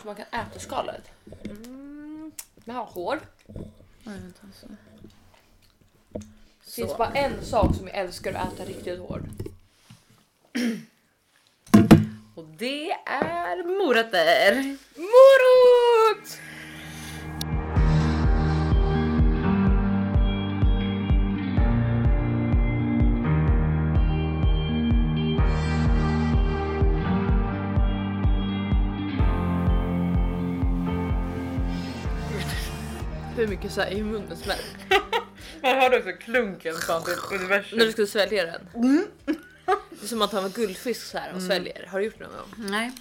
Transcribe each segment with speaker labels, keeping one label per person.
Speaker 1: Så man kan äta skalet. Mm. Den har hår. Det finns
Speaker 2: Så.
Speaker 1: bara en sak som jag älskar att äta riktigt hård.
Speaker 2: Och det är morötter.
Speaker 1: Mycket så här i munnen smäll
Speaker 2: Man hörde också klunken från typ universum.
Speaker 1: när du skulle svälja den. Det är som att ta en guldfisk så här och sväljer. Har du gjort det någon gång?
Speaker 2: Nej,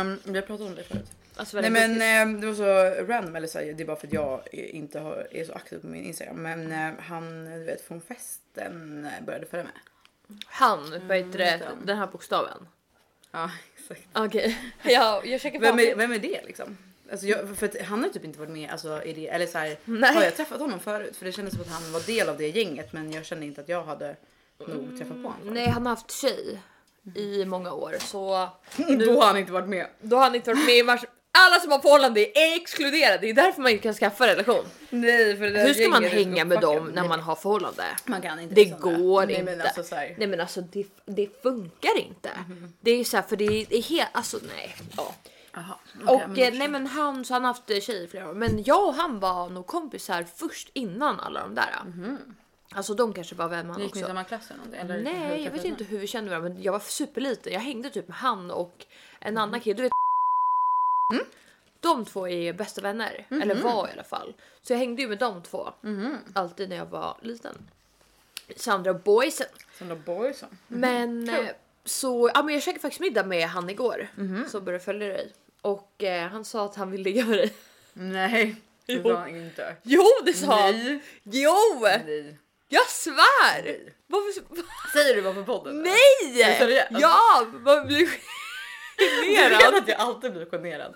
Speaker 2: um, vi har pratat om det förut.
Speaker 1: Att svälja
Speaker 2: Nej men
Speaker 1: guldfisk?
Speaker 2: eh, det var så random eller så här, det är bara för att jag inte har, är så aktiv på min Instagram. Men eh, han du vet från festen eh, började följa med.
Speaker 1: Han, vad heter det?
Speaker 2: heter han?
Speaker 1: Den här bokstaven.
Speaker 2: Ja exakt.
Speaker 1: Okej, ja, jag checkar på
Speaker 2: Vem är, vem är det liksom? Alltså jag, för han har typ inte varit med alltså, i det, eller så här,
Speaker 1: Nej.
Speaker 2: har jag träffat honom förut? För det kändes som att han var del av det gänget men jag kände inte att jag hade nog träffat på honom.
Speaker 1: Nej, han har haft tjej i många år så
Speaker 2: Då har han inte varit med.
Speaker 1: då har han inte varit med i match. Alla som har förhållande är exkluderade. Det är därför man inte kan skaffa relation.
Speaker 2: Nej, för det
Speaker 1: Hur ska man hänga med dem när man har förhållande?
Speaker 2: Man kan inte
Speaker 1: Det
Speaker 2: liksom
Speaker 1: går
Speaker 2: nej,
Speaker 1: inte.
Speaker 2: Men alltså,
Speaker 1: Nej men alltså det, det funkar inte. Det är så här för det är, det är helt, alltså nej. Ja.
Speaker 2: Aha,
Speaker 1: Och
Speaker 2: okej, men
Speaker 1: eh, nej men han, så han har haft eh, tjej i flera år. Men jag och han var nog kompisar först innan alla de där. Alltså de kanske var vänner
Speaker 2: Gick ni i
Speaker 1: också.
Speaker 2: samma klass eller någonting? Eller hur
Speaker 1: Nej, jag vet inte hur vi kände varandra, men jag var superliten. Jag hängde typ med han och en annan kille. Du vet, De två är bästa vänner, eller var i alla fall. Så jag hängde ju med de två alltid när jag var liten. Sandra och boysen.
Speaker 2: ni? De boysen?
Speaker 1: Men eh, så ja, men jag käkade faktiskt middag med han igår
Speaker 2: Mhm.
Speaker 1: som började följa dig och eh, han sa att han vill ligga med dig.
Speaker 2: Nej, det
Speaker 1: Jo.
Speaker 2: sa han inte.
Speaker 1: Jo, det sa han!
Speaker 2: Nej.
Speaker 1: Jo!
Speaker 2: Nej.
Speaker 1: Jag svär!
Speaker 2: Nej.
Speaker 1: Varför?
Speaker 2: Säger du bara på podden?
Speaker 1: Nej!
Speaker 2: Är du seriös?
Speaker 1: Ja! Man blir
Speaker 2: Du vet
Speaker 1: generad.
Speaker 2: att jag alltid blir generad.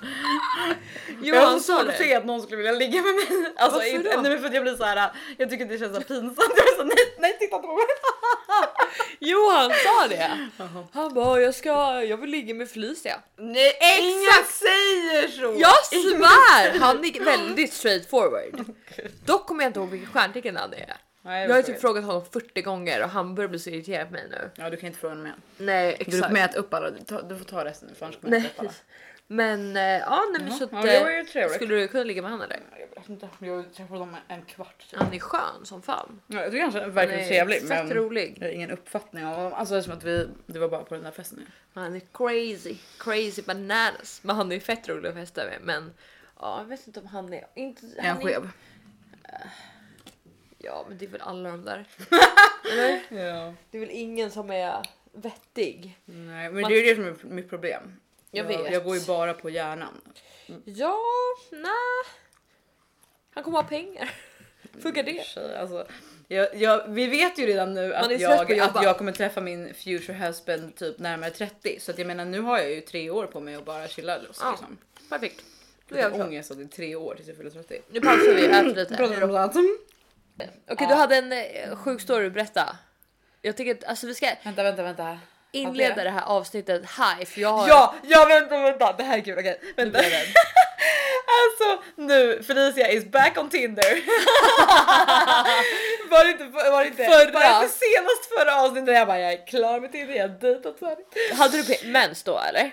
Speaker 1: Jo,
Speaker 2: jag har
Speaker 1: han
Speaker 2: så
Speaker 1: sa
Speaker 2: svårt att
Speaker 1: det.
Speaker 2: se att någon skulle vilja ligga med mig. Alltså,
Speaker 1: Varför
Speaker 2: inte,
Speaker 1: då?
Speaker 2: nej, för att jag blir så här. jag tycker det känns så pinsamt. Jag så, nej, nej titta inte på mig.
Speaker 1: Jo, han sa det. Han bara, jag ska, jag vill ligga med Felicia.
Speaker 2: Nej, ingen säger så!
Speaker 1: Jag svär! Han är väldigt straight forward. Dock kommer jag inte ihåg vilket stjärntecken han är.
Speaker 2: Nej,
Speaker 1: Jag har typ frågat honom 40 gånger och han börjar bli så irriterad på mig nu.
Speaker 2: Ja, du kan inte fråga honom igen.
Speaker 1: Nej,
Speaker 2: Du får
Speaker 1: exakt.
Speaker 2: mäta upp alla. Du, ta, du får ta resten nu för annars kommer jag inte upp alla.
Speaker 1: Men eh, ja, nej, men så att,
Speaker 2: Ja, ju
Speaker 1: eh, skulle du kunna ligga med honom eller?
Speaker 2: Jag vet inte. Jag har träffat honom en kvart. Typ.
Speaker 1: Han är skön som fan.
Speaker 2: Ja, jag tycker han
Speaker 1: Han
Speaker 2: verkar
Speaker 1: är
Speaker 2: trevlig men
Speaker 1: rolig.
Speaker 2: jag har ingen uppfattning om honom. Alltså det är som att vi, det var bara på den där festen nu.
Speaker 1: Han är crazy, crazy bananas. Men han är fett rolig att festa med. Men ja, jag vet inte om han är... Inte,
Speaker 2: Är han skev?
Speaker 1: Ja, men det är väl alla de där. Eller?
Speaker 2: Ja.
Speaker 1: Det är väl ingen som är vettig.
Speaker 2: Nej, men
Speaker 1: Man-
Speaker 2: det är ju det som är mitt problem.
Speaker 1: Jag vet.
Speaker 2: jag går ju bara på hjärnan.
Speaker 1: Ja, nej. Han kommer ha pengar. Funkar det?
Speaker 2: Tjej, Alltså, jag, jag, vi vet ju redan nu
Speaker 1: Man är
Speaker 2: att
Speaker 1: trött
Speaker 2: jag,
Speaker 1: att jobba.
Speaker 2: att jag kommer träffa min future husband typ närmare 30. Så att jag menar nu har jag ju tre år på mig att bara chilla loss.
Speaker 1: Ja,
Speaker 2: Liksom.
Speaker 1: Perfekt. Då gör vi så.
Speaker 2: ångest att det är tre år tills jag fyller 30.
Speaker 1: Nu pausar vi, äter lite.
Speaker 2: Pratar om något annat.
Speaker 1: Okej, du hade en eh, sjuk story berätta. Jag tycker att alltså, vi ska
Speaker 2: Vänta, vänta, vänta.
Speaker 1: inleda
Speaker 2: Okej.
Speaker 1: det här avsnittet high för jag har...
Speaker 2: Ja, ja vänta, vänta. Det här är kul. Okej,
Speaker 1: Nu
Speaker 2: vänta.
Speaker 1: rädd.
Speaker 2: Alltså nu Felicia is back on Tinder. var det inte, var det inte,
Speaker 1: Förra.
Speaker 2: var det senast förra avsnittet jag bara jag är klar med Tinder, jag har dejtat färdigt.
Speaker 1: Hade du mens då eller?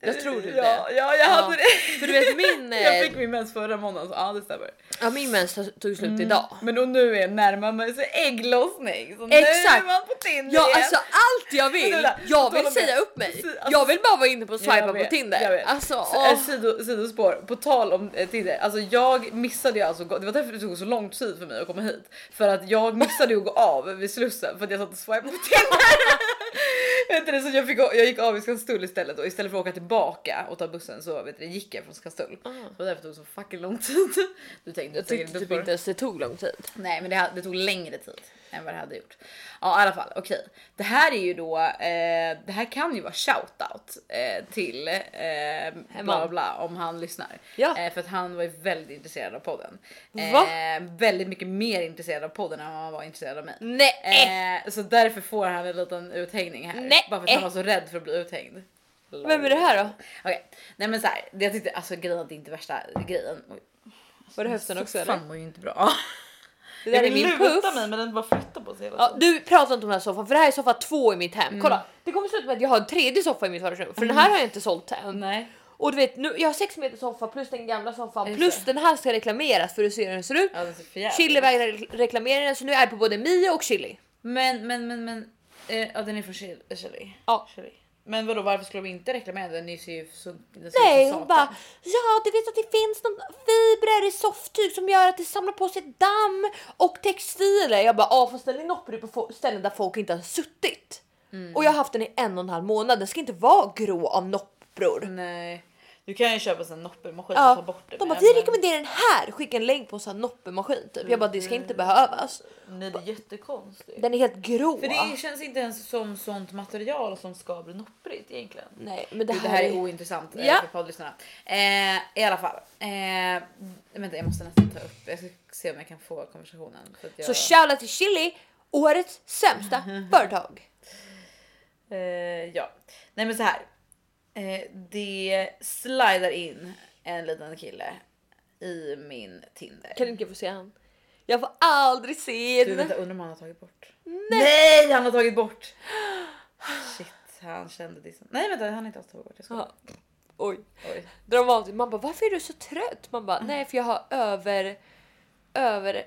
Speaker 1: Jag tror du
Speaker 2: ja,
Speaker 1: det.
Speaker 2: Ja, jag hade det.
Speaker 1: För du vet min,
Speaker 2: Jag
Speaker 1: eh,
Speaker 2: fick min mens förra måndagen så ja det stämmer.
Speaker 1: ja, min mens tog slut idag.
Speaker 2: Men och nu är närmar mig så ägglossning så nu
Speaker 1: Exakt.
Speaker 2: är man på Tinder
Speaker 1: Ja alltså allt jag vill,
Speaker 2: vänta,
Speaker 1: jag vill säga upp mig.
Speaker 2: Alltså-
Speaker 1: Jag vill bara vara inne på
Speaker 2: Jag
Speaker 1: swipa på Tinder.
Speaker 2: jag vet.
Speaker 1: Alltså,
Speaker 2: Så,
Speaker 1: åh.
Speaker 2: eh, sido, sidospår, på tal om eh, Tinder, alltså jag missade ju alltså, det var därför det tog så lång tid för mig att komma hit. För att jag missade ju att gå av vid Slussen för att jag satt och swipade på Tinder. vet du, det, så jag, fick, jag gick av i Skanstull istället och istället för att åka tillbaka och ta bussen så vet du, gick jag från Skanstull.
Speaker 1: Ah.
Speaker 2: Det var därför det tog så fucking lång tid. Du tänkte
Speaker 1: jag tyckte typ
Speaker 2: det.
Speaker 1: inte ens det tog lång tid.
Speaker 2: Nej men det, det tog längre tid än vad det hade gjort. Ja i alla fall okej. Det här är ju då, eh, det här kan ju vara shoutout eh, till eh, bla bla om han lyssnar.
Speaker 1: Ja.
Speaker 2: Eh, för att han var ju väldigt intresserad av podden. Eh,
Speaker 1: Va?
Speaker 2: väldigt mycket mer intresserad av podden än vad han var intresserad av mig.
Speaker 1: Nej!
Speaker 2: Eh, så därför får han en liten uthängning här.
Speaker 1: Nej.
Speaker 2: Bara för att han var så rädd för att bli uthängd.
Speaker 1: Vem är det här då?
Speaker 2: Okej, nej men så här, jag tyckte alltså grejen att det inte värsta grejen.
Speaker 1: Var det höften också eller?
Speaker 2: Fan var ju inte bra.
Speaker 1: Det där
Speaker 2: jag
Speaker 1: är
Speaker 2: vill
Speaker 1: min
Speaker 2: luta
Speaker 1: puff.
Speaker 2: mig men den bara flyttar på sig hela
Speaker 1: Ja,
Speaker 2: tiden.
Speaker 1: du pratar inte om den här soffan för det här är soffa två i mitt hem.
Speaker 2: Mm.
Speaker 1: Kolla, det kommer sluta med att jag har en tredje soffa i mitt vardagsrum för den här har jag inte sålt än.
Speaker 2: Nej.
Speaker 1: Och du vet, nu, jag har sex meter soffa plus den gamla soffan
Speaker 2: Just
Speaker 1: plus
Speaker 2: det.
Speaker 1: den här ska reklameras för att se hur den ser ut.
Speaker 2: Ja, för jävligt.
Speaker 1: Chili vägrar re- reklamera den så nu är jag på både Mio och Chili.
Speaker 2: Men men men men. Eh, ja den är från Chili. Chili.
Speaker 1: Ja.
Speaker 2: Chili. Men vadå varför skulle de inte reklamera den? Den ser ju sunk- den ser
Speaker 1: Nej,
Speaker 2: som
Speaker 1: hon bara ja, du vet att det finns någon fibrer i sofftyg som gör att det samlar på sig damm och textiler. Jag bara ja, fast den är nopprig på ställen där folk inte har suttit
Speaker 2: Mm.
Speaker 1: och jag har haft den i en och en halv månad. Den ska inte vara grå av noppror.
Speaker 2: Nej. Du kan ju köpa en noppermaskin och ta
Speaker 1: Ja,
Speaker 2: bort det.
Speaker 1: de bara vi
Speaker 2: men-
Speaker 1: rekommenderar den här. Skicka en länk på en sån här noppemaskin typ. Jag bara det ska inte behövas.
Speaker 2: Nej det är jättekonstigt.
Speaker 1: Den är helt grå.
Speaker 2: För det känns inte ens som sånt material som ska bli nopprigt egentligen.
Speaker 1: Nej, men det
Speaker 2: Det,
Speaker 1: här,
Speaker 2: här är
Speaker 1: är
Speaker 2: ointressant eh,
Speaker 1: Ja.
Speaker 2: för poddlyssnarna. Eh, I alla fall. Eh, vänta jag måste nästan ta upp, jag ska se om jag kan få konversationen. För att jag,
Speaker 1: Så shoutout till Chili, årets sämsta företag.
Speaker 2: eh, ja, nej men så här. Eh, det slidar in en liten kille i min Tinder.
Speaker 1: Kan inte få se han? Jag får aldrig se
Speaker 2: Du
Speaker 1: den.
Speaker 2: vänta, undrar om han har tagit bort? Nej, han har tagit bort! Shit, han kände dissen. Nej vänta, han har inte alls tagit bort. Jag skojar.
Speaker 1: Ja. Oj,
Speaker 2: Oj.
Speaker 1: dramatiskt. Man bara varför är du så trött? Man bara nej för jag har över över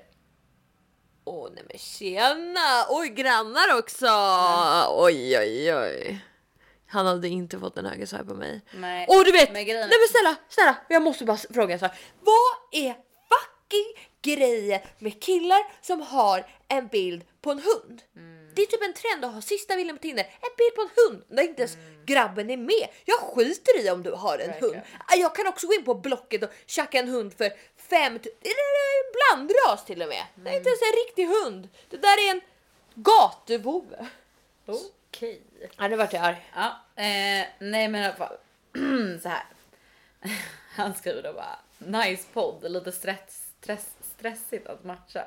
Speaker 1: Åh nej men tjena! Oj grannar också! Oj oj oj. Han hade inte fått en höger swipe på mig.
Speaker 2: Nej.
Speaker 1: Och du vet,
Speaker 2: Men
Speaker 1: nej
Speaker 2: grejen
Speaker 1: men snälla, snälla, jag måste bara fråga en sak. Vad är fucking grejen med killar som har en bild på en hund? Det är typ en trend att ha sista bilden på Tinder, en bild på en hund där inte ens grabben är med. Jag skiter i om du har en
Speaker 2: Verkligen.
Speaker 1: hund. Jag kan också gå in på Blocket och tjacka en hund för fem, blandras till och med. Det är inte ens en riktig hund. Det där är en gatuvovve.
Speaker 2: Okej.
Speaker 1: Ja, nu vart jag arg.
Speaker 2: Ja, eh, nej men i alla fall. så här. Han skriver då bara nice podd, lite stress, stress, stressigt att matcha.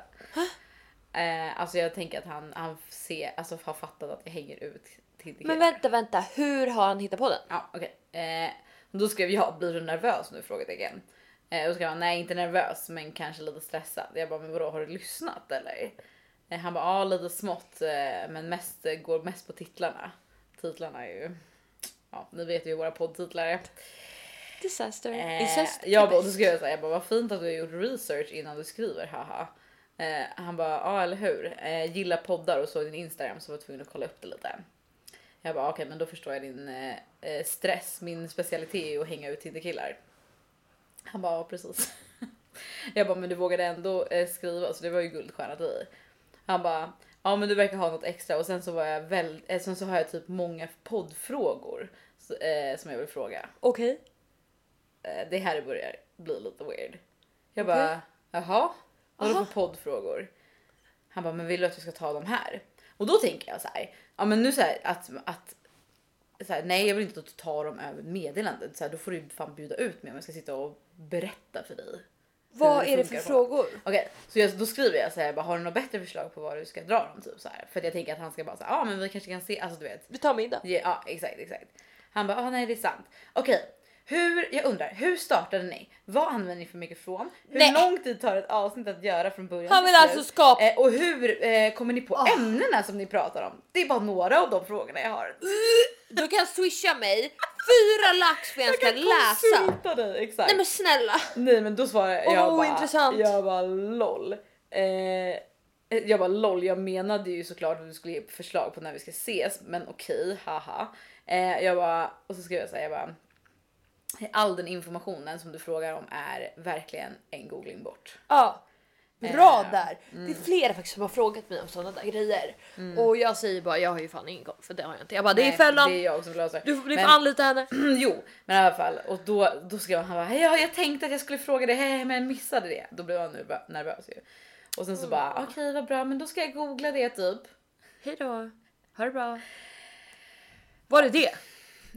Speaker 2: Eh, alltså jag tänker att han, han ser, alltså har fattat att jag hänger ut till
Speaker 1: Men vänta, vänta, hur har han hittat på den?
Speaker 2: Ja okej. Eh, då skrev jag blir du nervös nu? Frågetecken. Eh, och då skrev han nej inte nervös men kanske lite stressad. Jag bara men vadå har du lyssnat eller? Eh, han bara ja lite smått eh, men mest eh, går mest på titlarna. Titlarna är ju ja ni vet ju hur våra poddtitlar är.
Speaker 1: Disaster.
Speaker 2: Eh, jag bara, då skrev jag här, jag bara vad fint att du har gjort research innan du skriver haha. Eh, han bara ja eller hur. Eh, gillar poddar och såg din Instagram så var jag tvungen att kolla upp det lite. Jag bara okej men då förstår jag din eh, stress. Min specialitet är ju att hänga ut Tinderkillar. Han bara ja precis. jag bara men du vågade ändå skriva så det var ju guldstjärna till dig. Han bara ja men du verkar ha något extra och sen så var jag väl, eh, sen så har jag typ många poddfrågor eh, som jag vill fråga.
Speaker 1: Okej.
Speaker 2: Eh, det här börjar bli lite weird. Jag
Speaker 1: Okej.
Speaker 2: bara jaha, vad är det
Speaker 1: Aha.
Speaker 2: för poddfrågor? Han bara men vill du att vi ska ta dem här? Och då tänker jag så här, ja men nu så här att, att så här, nej jag vill inte att du tar dem över meddelandet. Så här, då får du fan bjuda ut mig om jag ska sitta och berätta för dig.
Speaker 1: Vad är det för
Speaker 2: på.
Speaker 1: frågor?
Speaker 2: Okej, så jag, då skriver jag så här, bara, har du något bättre förslag på vad du ska dra dem? Typ så här. För att jag tänker att han ska bara säga, ja ah, men vi kanske kan se, alltså du vet.
Speaker 1: Vi tar middag.
Speaker 2: Ja, ja exakt, exakt. Han bara, ah, nej det är sant. Okej, hur, jag undrar, hur startade ni? Vad använder ni för mikrofon? Hur
Speaker 1: Nej.
Speaker 2: lång tid tar ett avsnitt att göra från början
Speaker 1: Han
Speaker 2: till
Speaker 1: vill
Speaker 2: slut?
Speaker 1: alltså skapa...
Speaker 2: Eh, och hur eh, kommer ni på
Speaker 1: Ah.
Speaker 2: ämnena som ni pratar om? Det är bara några av de frågorna jag har.
Speaker 1: Du kan swisha mig fyra lax för jag ska läsa.
Speaker 2: konsulta dig, exakt.
Speaker 1: Nej men snälla.
Speaker 2: Nej men då svarar
Speaker 1: Åh,
Speaker 2: jag bara,
Speaker 1: ointressant.
Speaker 2: jag bara lol. Eh, jag bara lol, jag menade ju såklart att du skulle ge förslag på när vi ska ses, men okej, haha. Eh, jag bara, och så skrev jag så här, jag bara. All den informationen som du frågar om är verkligen en googling bort.
Speaker 1: Ja. Bra
Speaker 2: Eh,
Speaker 1: där. Det är flera faktiskt som har frågat mig om sådana där grejer. Och jag säger bara jag har ju fan ingen koll för det har jag inte. Jag bara det är fällan.
Speaker 2: Det är jag som löser.
Speaker 1: Du, du får
Speaker 2: Men-
Speaker 1: anlita henne.
Speaker 2: jo, men i alla fall och då då skrev han, bara, "Hej, ja, jag tänkte att jag skulle fråga dig, hej, men missade det. Då blev han nervö- nervös ju. Och sen så bara okej, vad bra, men då ska jag googla det typ.
Speaker 1: Hej då. Ha det bra. Var det det?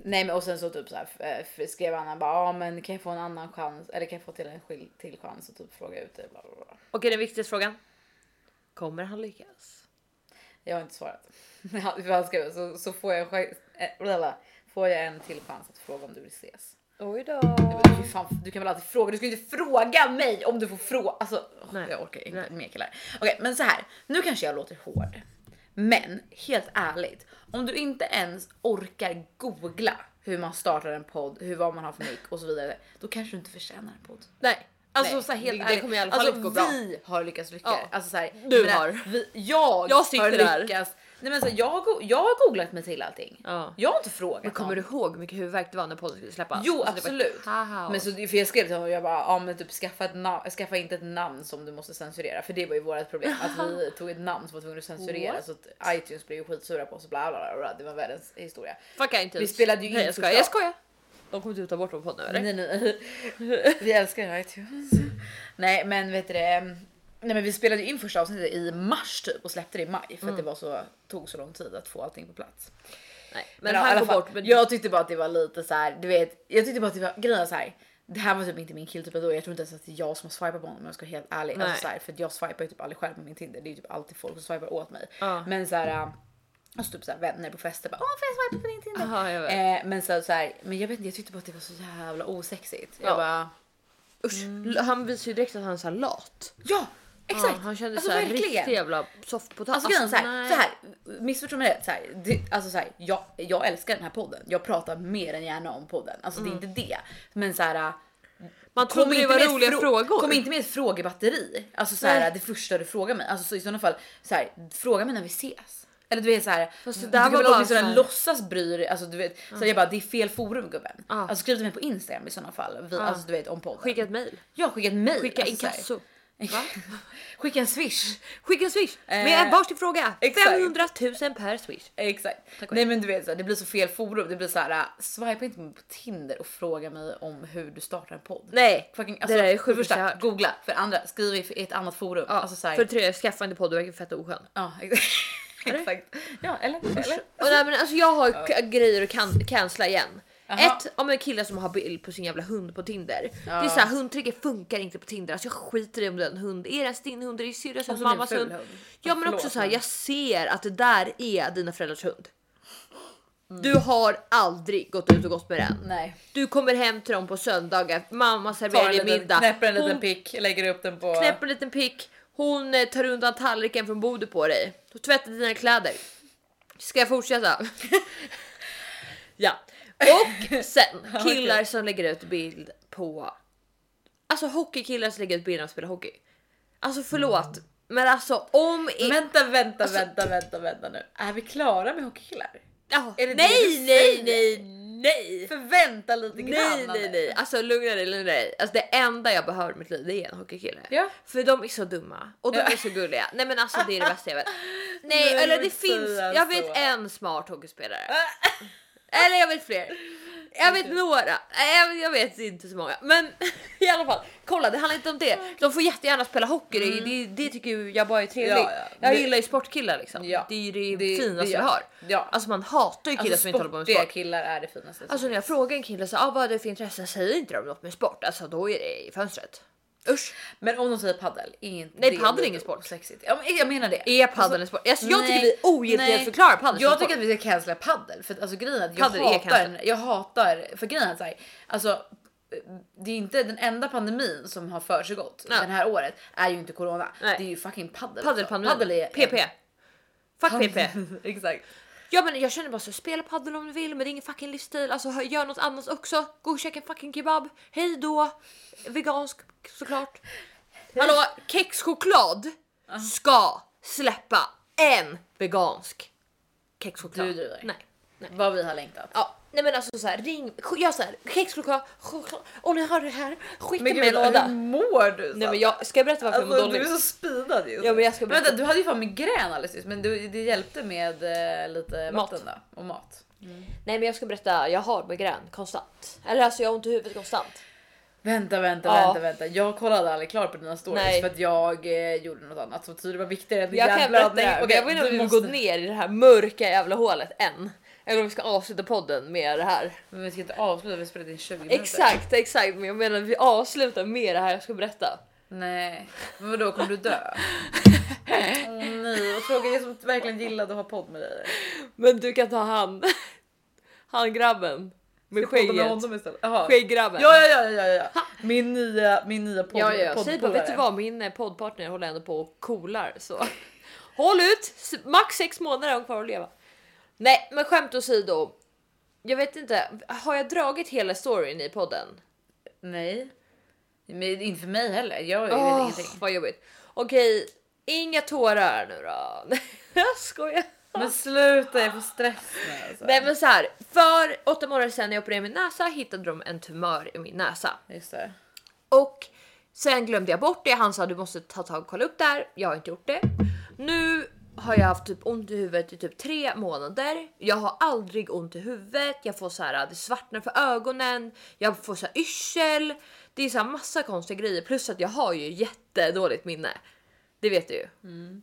Speaker 2: Nej men och sen så typ så här eh, skrev han bara ja men kan jag få en annan chans eller kan jag få till en skil- till chans och typ fråga ut det bla bla bla.
Speaker 1: Okej den viktigaste frågan. Kommer han lyckas?
Speaker 2: Jag har inte svarat. Han- skrev så, så får jag bla. får jag en till chans att fråga om du vill ses.
Speaker 1: Oj då.
Speaker 2: Du, fan, du kan väl alltid fråga, du ska ju inte fråga mig om du får fråga. Alltså, jag orkar inte mer killar. Okej, men så här. Nu kanske jag låter hård, men helt ärligt, om du inte ens orkar googla hur man startar en podd, hur vad man har för mick och så vidare, då kanske du inte förtjänar en podd.
Speaker 1: Nej.
Speaker 2: Alltså
Speaker 1: Nej,
Speaker 2: så här, helt
Speaker 1: det,
Speaker 2: ärligt.
Speaker 1: det kommer i alla fall
Speaker 2: alltså,
Speaker 1: inte gå bra.
Speaker 2: Vi har lyckats lyckas.
Speaker 1: Ja.
Speaker 2: Alltså, så här,
Speaker 1: Du
Speaker 2: menar,
Speaker 1: har.
Speaker 2: Vi, jag,
Speaker 1: Jag sitter
Speaker 2: har
Speaker 1: där.
Speaker 2: Nej, men så jag, jag har googlat mig till allting.
Speaker 1: Ja.
Speaker 2: Jag har inte frågat
Speaker 1: Men kommer
Speaker 2: någon.
Speaker 1: du ihåg hur mycket huvudvärk det var när podden skulle släppas?
Speaker 2: Jo
Speaker 1: Alltså,
Speaker 2: absolut.
Speaker 1: kaos.
Speaker 2: Men så, för jag skrev till honom jag bara, ja men typ skaffa, ett namn, skaffa inte ett namn som du måste censurera. För det var ju vårt problem. Att vi tog ett namn som var tvungna att censurera
Speaker 1: What?
Speaker 2: så att iTunes blev ju skitsura på oss bla bla bla. bla. Det var världens historia.
Speaker 1: Fucka inte
Speaker 2: Vi spelade ju
Speaker 1: Nej,
Speaker 2: in
Speaker 1: jag skojar. Jag skojar. De kommer inte ta bort vår podd nu eller?
Speaker 2: Nej, nej. Vi älskar iTunes. Nej men vet du det. Nej men vi spelade in första avsnittet i mars typ och släppte det i maj för
Speaker 1: Mm.
Speaker 2: att det var så, tog så lång tid att få allting på plats.
Speaker 1: Nej. Men,
Speaker 2: Men, ja,
Speaker 1: han går
Speaker 2: fall,
Speaker 1: bort. Men
Speaker 2: Jag tyckte bara att det var lite så här, du vet, jag tyckte bara att det var grejen så här. Det här var typ inte min killtyp då. Jag tror inte ens att det är jag som har swipat på honom om jag ska vara helt ärlig.
Speaker 1: Nej.
Speaker 2: Alltså så här, för jag swipar ju typ aldrig själv på min Tinder. Det är ju typ alltid folk som swipar åt mig.
Speaker 1: Ja.
Speaker 2: Men så här. äh, Alltså typ så här, vänner på fester bara åh får jag swipa på din Tinder?
Speaker 1: Aha.
Speaker 2: Eh, men så, så här, men jag vet inte, jag tyckte bara att det var så jävla osexigt.
Speaker 1: Ja.
Speaker 2: Jag bara
Speaker 1: Usch, Han visar ju direkt att han är så här lat.
Speaker 2: ja exakt.
Speaker 1: Ja, han kände
Speaker 2: Alltså, verkligen.
Speaker 1: riktig jävla soffpotatis.
Speaker 2: Alltså, är så här, missförstå mig rätt. Så här, det, alltså så här, jag, jag älskar den här podden. Jag pratar mer än gärna om podden. Alltså det är inte det. Men så här.
Speaker 1: Man trodde det var roliga
Speaker 2: frå-
Speaker 1: frågor.
Speaker 2: Kom inte med ett frågebatteri. Alltså så här,
Speaker 1: Nej.
Speaker 2: det första du frågar mig. Alltså så i sådana fall, så här, fråga mig när vi ses. Eller du vet så här,
Speaker 1: Fast det
Speaker 2: du
Speaker 1: där
Speaker 2: kan
Speaker 1: var
Speaker 2: väl åtminstone
Speaker 1: så här-
Speaker 2: låtsas bry dig. Alltså du vet, så här, jag bara det är fel forum gubben.
Speaker 1: Ja.
Speaker 2: Alltså skriv till mig på Instagram i sådana fall. Vi, Alltså du vet om podden.
Speaker 1: Skicka ett mail.
Speaker 2: Ja skicka ett mail.
Speaker 1: Skicka
Speaker 2: alltså,
Speaker 1: inkasso.
Speaker 2: Skicka en swish.
Speaker 1: Skicka en swish
Speaker 2: Eh,
Speaker 1: med varsin fråga.
Speaker 2: exakt.
Speaker 1: 500 000 per swish.
Speaker 2: Exakt.
Speaker 1: Tack och
Speaker 2: Nej men du vet så här, det blir så fel forum. Det blir så här, swipa inte på Tinder och fråga mig om hur du startar en podd.
Speaker 1: Nej,
Speaker 2: Fucking,
Speaker 1: det där är
Speaker 2: för
Speaker 1: sjukt
Speaker 2: första,
Speaker 1: jag har hört.
Speaker 2: googla. För andra, skriv i ett annat forum.
Speaker 1: Ja,
Speaker 2: Alltså så här,
Speaker 1: för det tredje, skaffa inte podd, du verkar fett oskön.
Speaker 2: ja, exakt. exakt. Ja, eller? eller?
Speaker 1: Och nej, men alltså jag har k- grejer att can- cancella igen.
Speaker 2: Jaha.
Speaker 1: Ett om en kille som har bild på sin jävla hund på Tinder.
Speaker 2: Ja.
Speaker 1: Det är såhär hundtriggor funkar inte på Tinder. Alltså jag skiter i om den hund är det din hund, är det syrras
Speaker 2: Och
Speaker 1: hund,
Speaker 2: det
Speaker 1: mammas
Speaker 2: en
Speaker 1: hund.
Speaker 2: hund.
Speaker 1: Ja men också såhär jag ser att det där är dina föräldrars hund.
Speaker 2: Mm.
Speaker 1: Du har aldrig gått ut och gått med den.
Speaker 2: Nej.
Speaker 1: Du kommer hem till dem på söndagar, mamma serverar
Speaker 2: en
Speaker 1: dig middag.
Speaker 2: knäpper en liten
Speaker 1: Hon
Speaker 2: pick, lägger upp den på...
Speaker 1: knäpper en liten pick, hon eh, tar undan tallriken från bordet på dig. Du tvättar dina kläder. Ska jag fortsätta? ja. Och sen killar som lägger ut bild på... Alltså hockeykillar som lägger ut bilder när de spelar hockey. Alltså förlåt, men alltså om... i-
Speaker 2: Vänta, vänta,
Speaker 1: Alltså-
Speaker 2: vänta, vänta, vänta nu. Är vi klara med hockeykillar?
Speaker 1: Ja,
Speaker 2: är det det
Speaker 1: nej,
Speaker 2: du
Speaker 1: nej,
Speaker 2: säger?
Speaker 1: nej, nej.
Speaker 2: Förvänta lite grann.
Speaker 1: Nej, nej, nej. Alltså lugna dig, lugna dig. Alltså det enda jag behöver i mitt liv det är en hockeykille.
Speaker 2: Ja.
Speaker 1: För de är så dumma och de
Speaker 2: Ja.
Speaker 1: är så gulliga. Nej men alltså det är det bästa jag vet. Nej,
Speaker 2: Nej,
Speaker 1: eller
Speaker 2: men
Speaker 1: det finns,
Speaker 2: säga
Speaker 1: jag vet
Speaker 2: så.
Speaker 1: en smart hockeyspelare. Eller jag vet fler. Jag vet några, jag, jag vet inte så många. Men i alla fall, kolla det handlar inte om det. De får jättegärna spela hockey, det, det, det tycker jag bara är trevligt.
Speaker 2: Mm. Ja, ja.
Speaker 1: Jag
Speaker 2: Det-
Speaker 1: gillar ju sportkillar liksom.
Speaker 2: Ja.
Speaker 1: Det är ju det,
Speaker 2: Det-
Speaker 1: finaste vi har.
Speaker 2: Ja.
Speaker 1: Alltså man hatar ju killar
Speaker 2: Alltså
Speaker 1: som inte håller på med sport.
Speaker 2: killar är det finaste.
Speaker 1: Alltså när jag frågar en kille så ah, vad är det för intresse, säger inte de något med sport? Alltså då är det i fönstret. Usch.
Speaker 2: Men om de säger paddel, är inte
Speaker 1: Nej, paddel är ingen sport.
Speaker 2: Sexigt? Ja, men jag menar det.
Speaker 1: Är padel en sport? Alltså, jag tycker vi ogiltigt förklarar padel
Speaker 2: Jag tycker att vi ska cancella paddel för att alltså grejen är att jag
Speaker 1: Padel är
Speaker 2: hatar, jag hatar, för grejen är att så här, alltså det är inte den enda pandemin som har försiggått
Speaker 1: Ja.
Speaker 2: den här året är ju inte corona.
Speaker 1: Nej.
Speaker 2: Det är ju fucking paddel.
Speaker 1: Padelpandemin.
Speaker 2: Paddel är
Speaker 1: PP. Fuck PP.
Speaker 2: Exakt.
Speaker 1: Ja men jag känner bara så spela padel om du vill men det är ingen fucking livsstil. Alltså gör något annat också. Gå och käka en fucking kebab. Hej då. Vegansk såklart. Hallå kexchoklad ska släppa en vegansk kexchoklad.
Speaker 2: Du driver.
Speaker 1: Nej. Nej.
Speaker 2: Vad vi har längtat.
Speaker 1: Ja, nej men alltså så här, ring, gör så här, kexchoklad, choklad, och ni har det här, skicka mig en låda.
Speaker 2: hur mår du?
Speaker 1: Nej men jag ska jag berätta varför jag
Speaker 2: Alltså,
Speaker 1: mår
Speaker 2: du är
Speaker 1: dåligt.
Speaker 2: så speedad just
Speaker 1: Ja, men jag ska
Speaker 2: Men Vänta,
Speaker 1: berätta.
Speaker 2: du hade ju fan migrän alldeles nyss men du, det hjälpte med eh, lite
Speaker 1: Mat.
Speaker 2: vatten då och mat.
Speaker 1: Nej men jag ska berätta, jag har migrän konstant. Eller alltså jag har ont i huvudet konstant.
Speaker 2: Vänta, vänta,
Speaker 1: Ja.
Speaker 2: vänta, vänta. Jag kollade aldrig klart på dina stories
Speaker 1: Nej.
Speaker 2: för att jag eh, gjorde något annat som tydligen var viktigare än din
Speaker 1: Jag kan berätta,
Speaker 2: blödning.
Speaker 1: jag,
Speaker 2: Okej,
Speaker 1: jag vet inte om
Speaker 2: du
Speaker 1: vi
Speaker 2: måste-
Speaker 1: går ner i det här mörka jävla hålet än. Eller om vi ska avsluta podden med det här.
Speaker 2: Men vi ska inte avsluta, vi spelat in 20 minuter.
Speaker 1: Exakt, exakt. Men jag menar att vi avslutar med det här jag ska berätta.
Speaker 2: Nej, men vadå kommer du dö? Åh nej, vad tråkigt. Jag som verkligen gillade att ha podd med dig.
Speaker 1: Men du kan ta hand. Han grabben med
Speaker 2: Ska med
Speaker 1: skägget.
Speaker 2: honom istället. Jaha.
Speaker 1: Skägggrabben.
Speaker 2: Ja, ja, ja, ja, ja. Min nya, min nya podd,
Speaker 1: Ja, ja, säg bara, vet du vad? Min eh, poddpartner håller ändå på och coolar så håll ut! Max sex månader har hon kvar att leva. Nej, men skämt åsido. Jag vet inte, har jag dragit hela storyn i podden?
Speaker 2: Nej. Men inte för mig heller. Jag vet
Speaker 1: Åh,
Speaker 2: ingenting.
Speaker 1: Vad jobbigt. Okej, inga tårar nu då. jag skojar.
Speaker 2: Men sluta, jag får stress nu alltså.
Speaker 1: Nej men så här, för åtta månader sedan när jag opererade min näsa hittade de en tumör i min näsa.
Speaker 2: Just det.
Speaker 1: Och sen glömde jag bort det. Han sa du måste ta tag och kolla upp det här. Jag har inte gjort det. Nu har jag haft typ ont i huvudet i typ tre månader. Jag har aldrig ont i huvudet. Jag får så här, det svartnar för ögonen. Jag får så här yrsel. Det är så här massa konstiga grejer plus att jag har ju jättedåligt minne. Det vet du ju.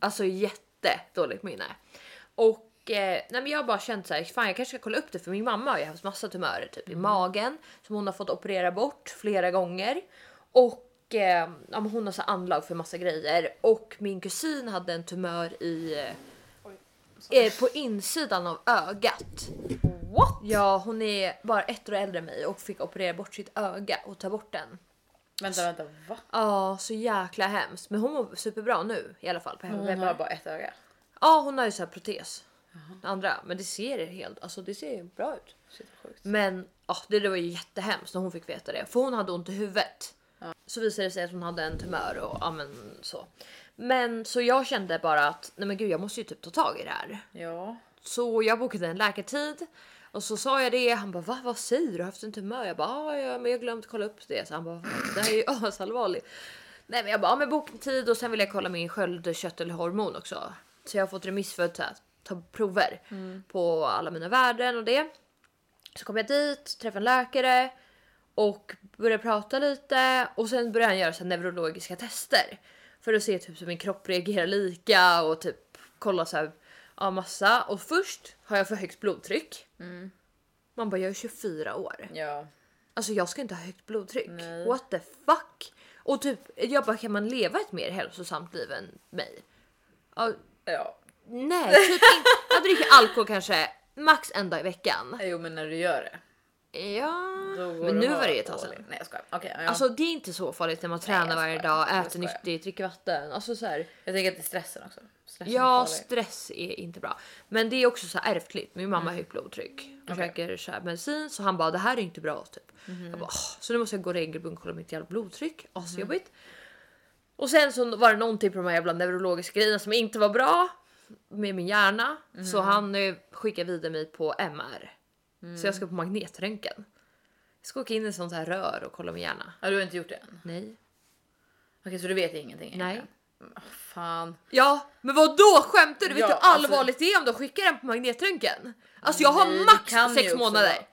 Speaker 1: Alltså jättedåligt minne. Och eh, nej men jag har bara känt så här, fan jag kanske ska kolla upp det för min mamma har ju haft massa tumörer typ i magen som hon har fått operera bort flera gånger. Och eh, ja, men hon har så anlag för massa grejer och min kusin hade en tumör i eh, på insidan av ögat.
Speaker 2: What?
Speaker 1: Ja, hon är bara ett år äldre än mig och fick operera bort sitt öga och ta bort den.
Speaker 2: Vänta, vänta, va?
Speaker 1: Ja, så jäkla hemskt. Men hon mår superbra nu i alla fall på
Speaker 2: Hon
Speaker 1: hemma.
Speaker 2: har bara ett öga.
Speaker 1: Ja, hon har ju så här protes. Det andra, men det ser helt, alltså det ser bra ut.
Speaker 2: Shit.
Speaker 1: Men ja, det, det var ju jättehemskt när hon fick veta det, för hon hade ont i huvudet. Så visade det sig att hon hade en tumör och ja, men så. Men så jag kände bara att nej men gud, jag måste ju typ ta tag i det här.
Speaker 2: Ja.
Speaker 1: Så jag bokade en läkartid och så sa jag det. Han bara va, vad säger du? Har du haft en tumör? Jag bara "Ja, ja, men jag glömt kolla upp det. Så han bara det här är ju asallvarligt. Nej, men jag bara ja, men boka tid och sen vill jag kolla min sköldkörtelhormon också. Så jag har fått remiss för att ta prover på alla mina värden och det. Så kom jag dit, träffade en läkare och började prata lite och sen började han göra så neurologiska tester för att se typ hur min kropp reagerar lika och typ kolla så här ja, massa. Och först har jag för högt blodtryck. Man bara jag är 24 år.
Speaker 2: Ja.
Speaker 1: Alltså jag ska inte ha högt blodtryck.
Speaker 2: Nej.
Speaker 1: What the fuck? Och typ jag bara kan man leva ett mer hälsosamt liv än mig? Ja,
Speaker 2: Ja.
Speaker 1: nej, typ inte. Jag dricker alkohol kanske max en dag i veckan.
Speaker 2: Jo, men när du gör det.
Speaker 1: Ja, men nu var det
Speaker 2: bara
Speaker 1: ett tag sedan.
Speaker 2: Nej, jag skojar. Okej, ja.
Speaker 1: Alltså det är inte så farligt när man tränar
Speaker 2: jag
Speaker 1: varje dag, äter nyttigt, dricker vatten. Alltså så här.
Speaker 2: jag tänker att det är stressen också. Stressen
Speaker 1: Ja,
Speaker 2: är
Speaker 1: stress är inte bra. Men det är också så här ärftligt. Min mamma har högt blodtryck och
Speaker 2: Okej.
Speaker 1: käkar så här medicin så han bara det här är inte bra typ. Jag bara, "Åh." så nu måste jag gå regelbundet och kolla mitt jävla blodtryck. Asjobbigt. Och sen så var det någonting på de här jävla neurologiska grejerna som inte var bra med min hjärna så han eh, skickade vidare mig på MR. Så jag ska på magnetröntgen. Jag ska åka in i sånt här rör och kolla min hjärna.
Speaker 2: Ja, du har inte gjort det än?
Speaker 1: Nej.
Speaker 2: Okej, så du vet ingenting?
Speaker 1: Nej.
Speaker 2: egentligen? Mm, Fan.
Speaker 1: Ja, men vad då skämtar du? Vet
Speaker 2: Ja,
Speaker 1: du hur
Speaker 2: alltså-
Speaker 1: allvarligt det är om de skickar den på magnetröntgen? Alltså jag har
Speaker 2: Nej,
Speaker 1: max sex månader.
Speaker 2: vara.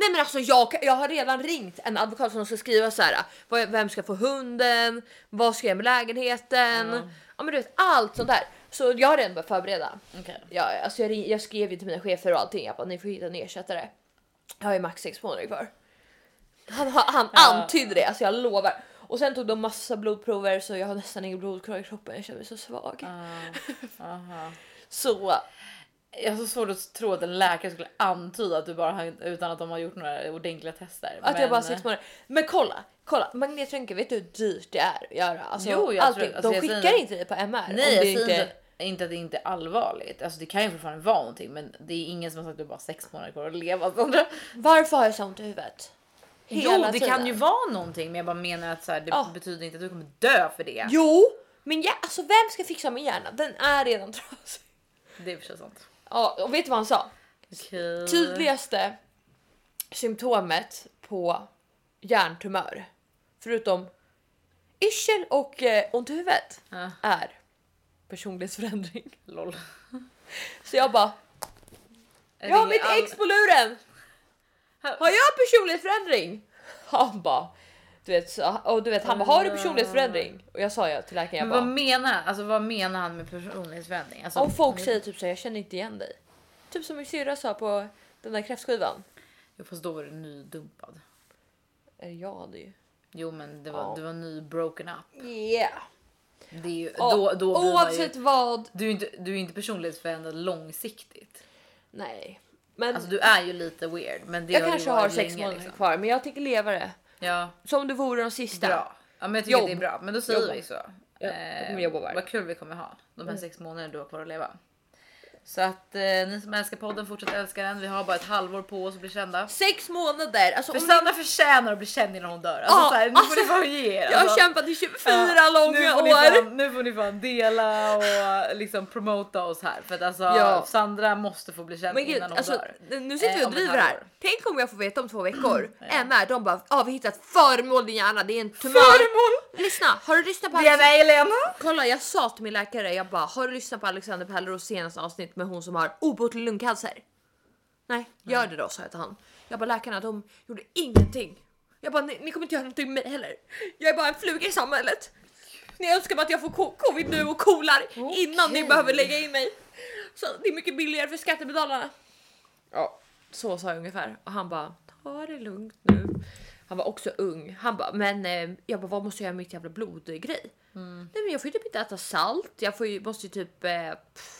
Speaker 1: Nej men alltså jag, jag har redan ringt en advokat som ska skriva så här. vad- Vem ska få hunden? Vad ska jag göra med lägenheten?
Speaker 2: Ja.
Speaker 1: Ja. men du vet allt sånt där. Så jag har redan börjat förbereda.
Speaker 2: Okej.
Speaker 1: Ja, alltså jag, ring- jag skrev ju till mina chefer och allting. Jag bara, ni får hitta en ersättare. Jag har ju max sex månader kvar. Han, han
Speaker 2: Ja.
Speaker 1: antydde det, alltså jag lovar. Och sen tog de massa blodprover så jag har nästan ingen blod kvar i kroppen. Jag känner mig så svag.
Speaker 2: Ah, aha.
Speaker 1: Så
Speaker 2: Jag har så svårt att tro att en läkare skulle antyda att du bara har, utan att de har gjort några ordentliga tester.
Speaker 1: att jag bara
Speaker 2: Men-
Speaker 1: sex månader. Men kolla, kolla magnetröntgen, vet du hur dyrt det är att göra? Alltså,
Speaker 2: Jo, jag
Speaker 1: allting.
Speaker 2: tror- alltså,
Speaker 1: de
Speaker 2: jag
Speaker 1: skickar
Speaker 2: säger-
Speaker 1: inte det på MR.
Speaker 2: Nej, jag säger
Speaker 1: inte...
Speaker 2: inte, inte att det inte är allvarligt. Alltså, det kan ju fortfarande vara någonting, men det är ingen som har sagt att du bara sex månader kvar att leva. Sandra.
Speaker 1: Varför har jag så ont i huvudet?
Speaker 2: Jo,
Speaker 1: Hela
Speaker 2: det
Speaker 1: tiden.
Speaker 2: kan ju vara någonting, men jag bara menar att så här, det
Speaker 1: Ja.
Speaker 2: betyder inte att du kommer dö för det.
Speaker 1: Jo, men ja, alltså vem ska fixa min hjärna? Den är redan trasig.
Speaker 2: Det är för sant.
Speaker 1: Ja, och vet du vad han sa?
Speaker 2: Okej.
Speaker 1: Tydligaste symptomet på hjärntumör, förutom yrsel och eh, ont i huvudet,
Speaker 2: Ja,
Speaker 1: är personlighetsförändring.
Speaker 2: lol.
Speaker 1: Så jag bara,
Speaker 2: Jag
Speaker 1: har mitt ex på luren! Har jag personlighetsförändring? Han bara, du vet, så, och du vet han bara, har du personlighetsförändring? Och jag sa jag till läkaren, jag
Speaker 2: Men vad
Speaker 1: bara,
Speaker 2: menar, alltså, vad menar han med personlighetsförändring? Alltså,
Speaker 1: om folk säger typ så här, jag känner inte igen dig. Typ som min syrra sa på den där kräftskivan.
Speaker 2: Jo, fast då var du nydumpad.
Speaker 1: Eh, Jag hade ju.
Speaker 2: Jo, men det var,
Speaker 1: Ja.
Speaker 2: det var ny broken up.
Speaker 1: Yeah.
Speaker 2: Det är ju,
Speaker 1: Ja,
Speaker 2: då, då blir man ju,
Speaker 1: Oavsett vad.
Speaker 2: du, är inte, du är inte personlighetsförändrad långsiktigt.
Speaker 1: Nej. Men
Speaker 2: Alltså du är ju lite weird men det
Speaker 1: jag
Speaker 2: har du
Speaker 1: kanske har sex månader
Speaker 2: liksom.
Speaker 1: kvar, men jag tänker leva det.
Speaker 2: Ja,
Speaker 1: Som det vore de sista.
Speaker 2: bra. Ja men jag tycker
Speaker 1: Jobb.
Speaker 2: det är bra. Men då säger
Speaker 1: Jobba.
Speaker 2: vi så.
Speaker 1: Ja, jag kommer jobba varje
Speaker 2: vad kul vi kommer ha de här sex månaderna du har kvar att leva. Så att eh, ni som älskar podden fortsätt älska den. Vi har bara ett halvår på oss att bli kända.
Speaker 1: Sex månader! Alltså,
Speaker 2: För
Speaker 1: om
Speaker 2: Sandra förtjänar att bli känd innan hon dör. Alltså,
Speaker 1: Ja,
Speaker 2: så här, nu
Speaker 1: alltså,
Speaker 2: får ni fan ge er.
Speaker 1: jag har
Speaker 2: alltså.
Speaker 1: kämpat i 24
Speaker 2: Ja,
Speaker 1: långa
Speaker 2: nu
Speaker 1: år.
Speaker 2: Fan, nu får ni fan dela och liksom promota oss här för att alltså
Speaker 1: Ja.
Speaker 2: Sandra måste få bli känd
Speaker 1: Men
Speaker 2: innan hon
Speaker 1: alltså,
Speaker 2: dör.
Speaker 1: nu sitter vi
Speaker 2: Eh,
Speaker 1: och
Speaker 2: ett
Speaker 1: driver här.
Speaker 2: halvår.
Speaker 1: Tänk om jag får veta om två veckor. MR, de bara ah, vi hittat föremål i din hjärna, det är en tumör.
Speaker 2: Föremål!
Speaker 1: Lyssna, har du lyssnat på
Speaker 2: Det är en alien!
Speaker 1: Kolla jag sa till min läkare, jag bara har du lyssnat på Alexander Pärleros senaste avsnitt med hon som har obotlig lungcancer? Nej, gör det då sa jag till han. Jag bara läkarna de gjorde ingenting. Jag bara ni, ni kommer inte göra någonting med mig heller. Jag är bara en fluga i samhället. Ni önskar bara att jag får co- covid nu och coolar innan ni
Speaker 2: Okej.
Speaker 1: behöver lägga in mig. Så det är mycket billigare för skattebetalarna. Ja, så sa jag ungefär och han bara ta det lugnt nu. Han var också ung. Han bara men eh, jag bara vad måste jag göra med mitt jävla blodgrej? Nej men jag får ju typ inte äta salt. Jag får ju, måste ju typ eh, pff,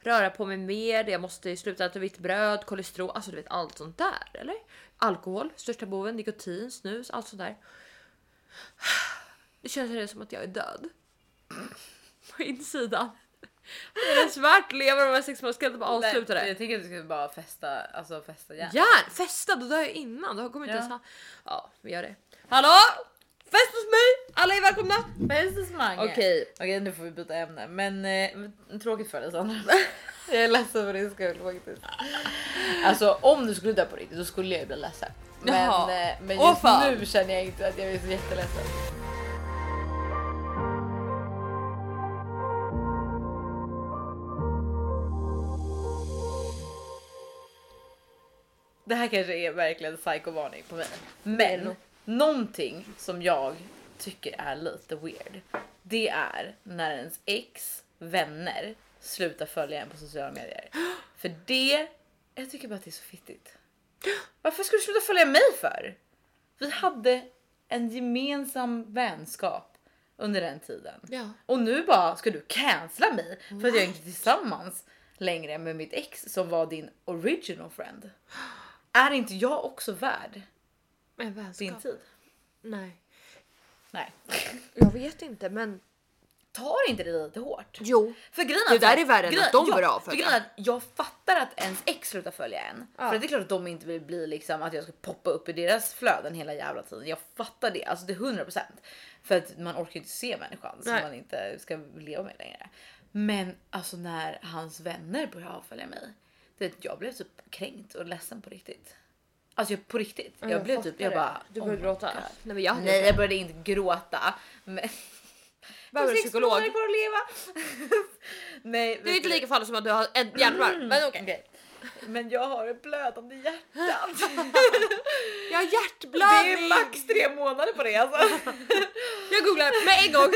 Speaker 1: röra på mig mer. Jag måste sluta äta vitt bröd, kolesterol, alltså du vet allt sånt där eller? Alkohol, största boven, nikotin, snus, allt sånt där. Det känns redan som att jag är död. På insidan. Det är att leva de här sex månaderna, ska jag inte bara avsluta det?
Speaker 2: Jag tänker att du ska bara festa, alltså festa järn.
Speaker 1: Järn! Festa, då dör jag innan. Då kommer inte
Speaker 2: Ja.
Speaker 1: ens ha... Ja, vi gör det. Hallå? Fest hos mig! Alla är välkomna!
Speaker 2: Fest hos Mange.
Speaker 1: Okej.
Speaker 2: Okej nu får vi byta ämne men eh, tråkigt för dig Sandra. jag är ledsen för din skull faktiskt. Alltså om du skulle dö på riktigt då skulle jag ju bli ledsen. Men, eh, men just nu känner jag inte att jag är så jätteledsen. Det här kanske är verkligen psykovarning på mig. Men. Någonting som jag tycker är lite weird. Det är när ens ex vänner slutar följa en på sociala medier. För det, jag tycker bara att det är så fittigt. Varför skulle du sluta följa mig för? Vi hade en gemensam vänskap under den tiden.
Speaker 1: Ja.
Speaker 2: Och nu bara ska du cancella mig för att jag inte är tillsammans längre med mitt ex som var din original friend. Är inte jag också värd Din
Speaker 1: vänskap?
Speaker 2: tid?
Speaker 1: Nej.
Speaker 2: Nej.
Speaker 1: Jag vet inte men
Speaker 2: Tar inte det lite hårt?
Speaker 1: jo.
Speaker 2: För grejen
Speaker 1: Det där är värre än
Speaker 2: grejen-
Speaker 1: att de
Speaker 2: ja,
Speaker 1: börjar
Speaker 2: för
Speaker 1: avfölja.
Speaker 2: grejen är att Jag fattar att ens ex slutar följa en.
Speaker 1: Ja.
Speaker 2: För det är klart att de inte vill bli liksom att jag ska poppa upp i deras flöden hela jävla tiden. Jag fattar det, alltså det är 100%. För att man orkar inte se människan som
Speaker 1: Nej.
Speaker 2: man inte ska leva med längre. Men alltså när hans vänner började avfölja mig. Det, jag blev typ kränkt och ledsen på riktigt. Alltså jag, på riktigt. Jag, blev typ, jag bara.
Speaker 1: Du
Speaker 2: oh
Speaker 1: började
Speaker 2: my
Speaker 1: gråta? Nej men jag
Speaker 2: Nej jag började inte gråta. Men...
Speaker 1: Behöver du psykolog?
Speaker 2: månader kvar att leva. Nej,
Speaker 1: Det är inte lika farligt som att du har ett hjärtvarv. Men okej.
Speaker 2: Okej. Men jag har ett blödande hjärta.
Speaker 1: Jag har
Speaker 2: Det är
Speaker 1: hjärtblödning!
Speaker 2: max tre månader på det alltså.
Speaker 1: Jag googlar med en gång.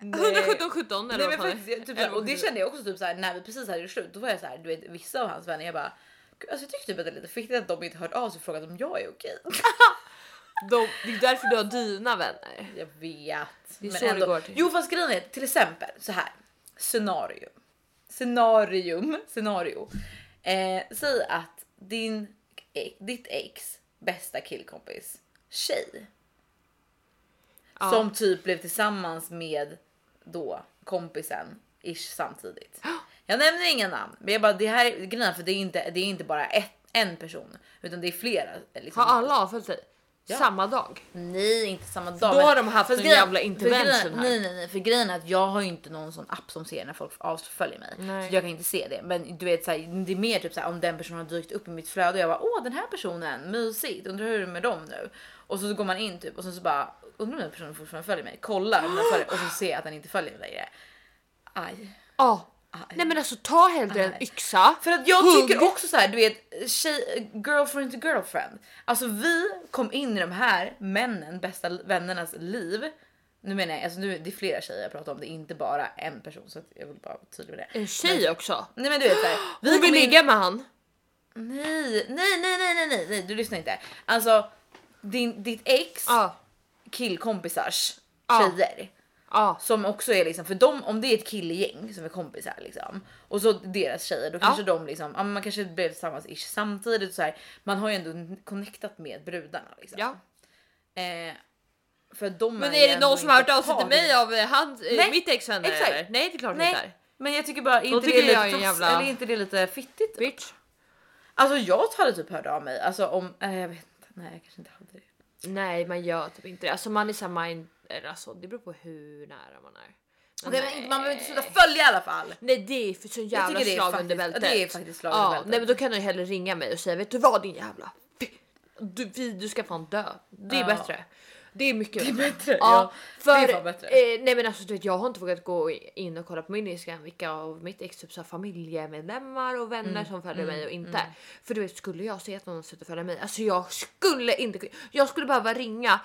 Speaker 2: Nej.
Speaker 1: 117 17 eller
Speaker 2: Nej,
Speaker 1: vad fan
Speaker 2: faktiskt, jag, typ, såhär, och det kände jag också typ såhär, när vi precis hade gjort slut. Då var jag såhär, du vet vissa av hans vänner, jag bara "Gud, Alltså jag tycker typ att det är lite fiktigt att de inte hört av sig och frågat om jag är okej.
Speaker 1: De, det är därför du har dina vänner.
Speaker 2: Jag vet.
Speaker 1: Det är
Speaker 2: men
Speaker 1: så det
Speaker 2: ändå.
Speaker 1: går till.
Speaker 2: Jo fast grejen är till exempel så här. Scenario. Scenarium. Scenario. Eh, säg att din, ex- ditt ex bästa killkompis tjej
Speaker 1: Ja.
Speaker 2: som typ blev tillsammans med då kompisen ish samtidigt. Jag nämner inga namn, men jag bara det här är grejen för det är inte. Det är inte bara ett, en person utan det är flera. Liksom.
Speaker 1: Har alla avföljt sig?
Speaker 2: Ja.
Speaker 1: Samma dag?
Speaker 2: Nej, inte samma dag.
Speaker 1: Då har de haft en jävla intervention här.
Speaker 2: Nej, nej, nej, för grejen är att jag har ju inte någon sån app som ser när folk avföljer mig.
Speaker 1: Nej.
Speaker 2: Så jag kan inte se det. Men du vet, så här, det är mer typ så här, om den personen har dykt upp i mitt flöde och jag bara åh den här personen, mysigt, undrar hur det är med dem nu. Och så går man in typ och så, så bara undrar om den personen fortfarande följer mig. Kollar om den följer och så ser jag att den inte följer mig längre. Aj.
Speaker 1: Ja.
Speaker 2: Aj.
Speaker 1: Nej men alltså ta hellre en
Speaker 2: Nej.
Speaker 1: yxa.
Speaker 2: För att jag
Speaker 1: Hugg.
Speaker 2: tycker också så här, du vet, tjej, girlfriend to girlfriend. Alltså vi kom in i de här männen, bästa vännernas liv. Nu menar jag, alltså nu, det är flera tjejer jag pratar om, det är inte bara en person så att jag vill bara vara tydlig med det.
Speaker 1: En tjej också.
Speaker 2: Nej men du vet såhär, vi
Speaker 1: Hon vill
Speaker 2: in...
Speaker 1: ligga med han.
Speaker 2: Nej, nej, nej, nej, nej, nej, nej, du lyssnar inte. Alltså din, ditt ex
Speaker 1: Ja.
Speaker 2: killkompisars
Speaker 1: Ja.
Speaker 2: tjejer
Speaker 1: Ja.
Speaker 2: Som också är liksom, för dem, om det är ett killegäng som är kompisar liksom och så deras tjejer, då kanske de liksom, ja, man kanske blev tillsammans ish samtidigt så här. Man har ju ändå connectat med brudarna liksom.
Speaker 1: ja.
Speaker 2: Eh, för de
Speaker 1: Men
Speaker 2: ju
Speaker 1: är det någon som har hört av sig till mig av eh, hans, eh,
Speaker 2: Nej,
Speaker 1: mitt ex vänner eller? Nej det är klart
Speaker 2: Nej.
Speaker 1: inte är.
Speaker 2: Men jag tycker bara, är inte det lite
Speaker 1: är jävla-
Speaker 2: eller är inte det lite fittigt?
Speaker 1: Bitch.
Speaker 2: Alltså jag hade typ hört av mig, alltså om, äh, jag vet inte, nej jag kanske inte hade det.
Speaker 1: Nej man gör typ inte det. Alltså man är såhär mind... Alltså det beror på hur nära man är.
Speaker 2: Men inte- man behöver inte sluta följa i alla fall.
Speaker 1: Nej det är för så jävla slag
Speaker 2: faktiskt-
Speaker 1: under bältet.
Speaker 2: det är faktiskt slag
Speaker 1: ja,
Speaker 2: under bältet.
Speaker 1: Nej men då kan du hellre ringa mig och säga vet du vad din jävla du, du ska fan dö. Det är
Speaker 2: Ja.
Speaker 1: bättre. Det är mycket
Speaker 2: Det är bättre,
Speaker 1: Ja, för
Speaker 2: Det är bättre.
Speaker 1: Eh, nej men alltså du vet, jag har inte vågat gå in och kolla på min Instagram vilka av mitt ex typ så familjemedlemmar och vänner
Speaker 2: Mm,
Speaker 1: som följer mig och inte. För du vet skulle jag se att någon slutar följa mig, alltså jag skulle inte. Jag skulle behöva ringa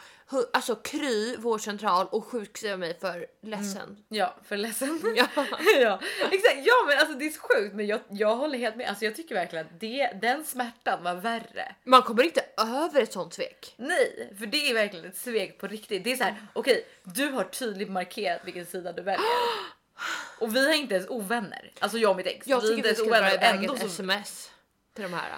Speaker 1: alltså Kry vårdcentral och sjukskriva mig för ledsen.
Speaker 2: Ja, för ledsen.
Speaker 1: Ja.
Speaker 2: ja, exakt. Ja, men alltså det är så sjukt, men jag, jag håller helt med. Alltså jag tycker verkligen att det, den smärtan var värre.
Speaker 1: Man kommer inte över ett sånt svek.
Speaker 2: Nej, för det är verkligen ett svek på riktigt. Det är så här, okej, du har tydligt markerat vilken sida du väljer. Och vi är inte ens ovänner. Alltså jag och mitt ex.
Speaker 1: Jag
Speaker 2: vi
Speaker 1: tycker vi ska dra iväg ett sms till de här.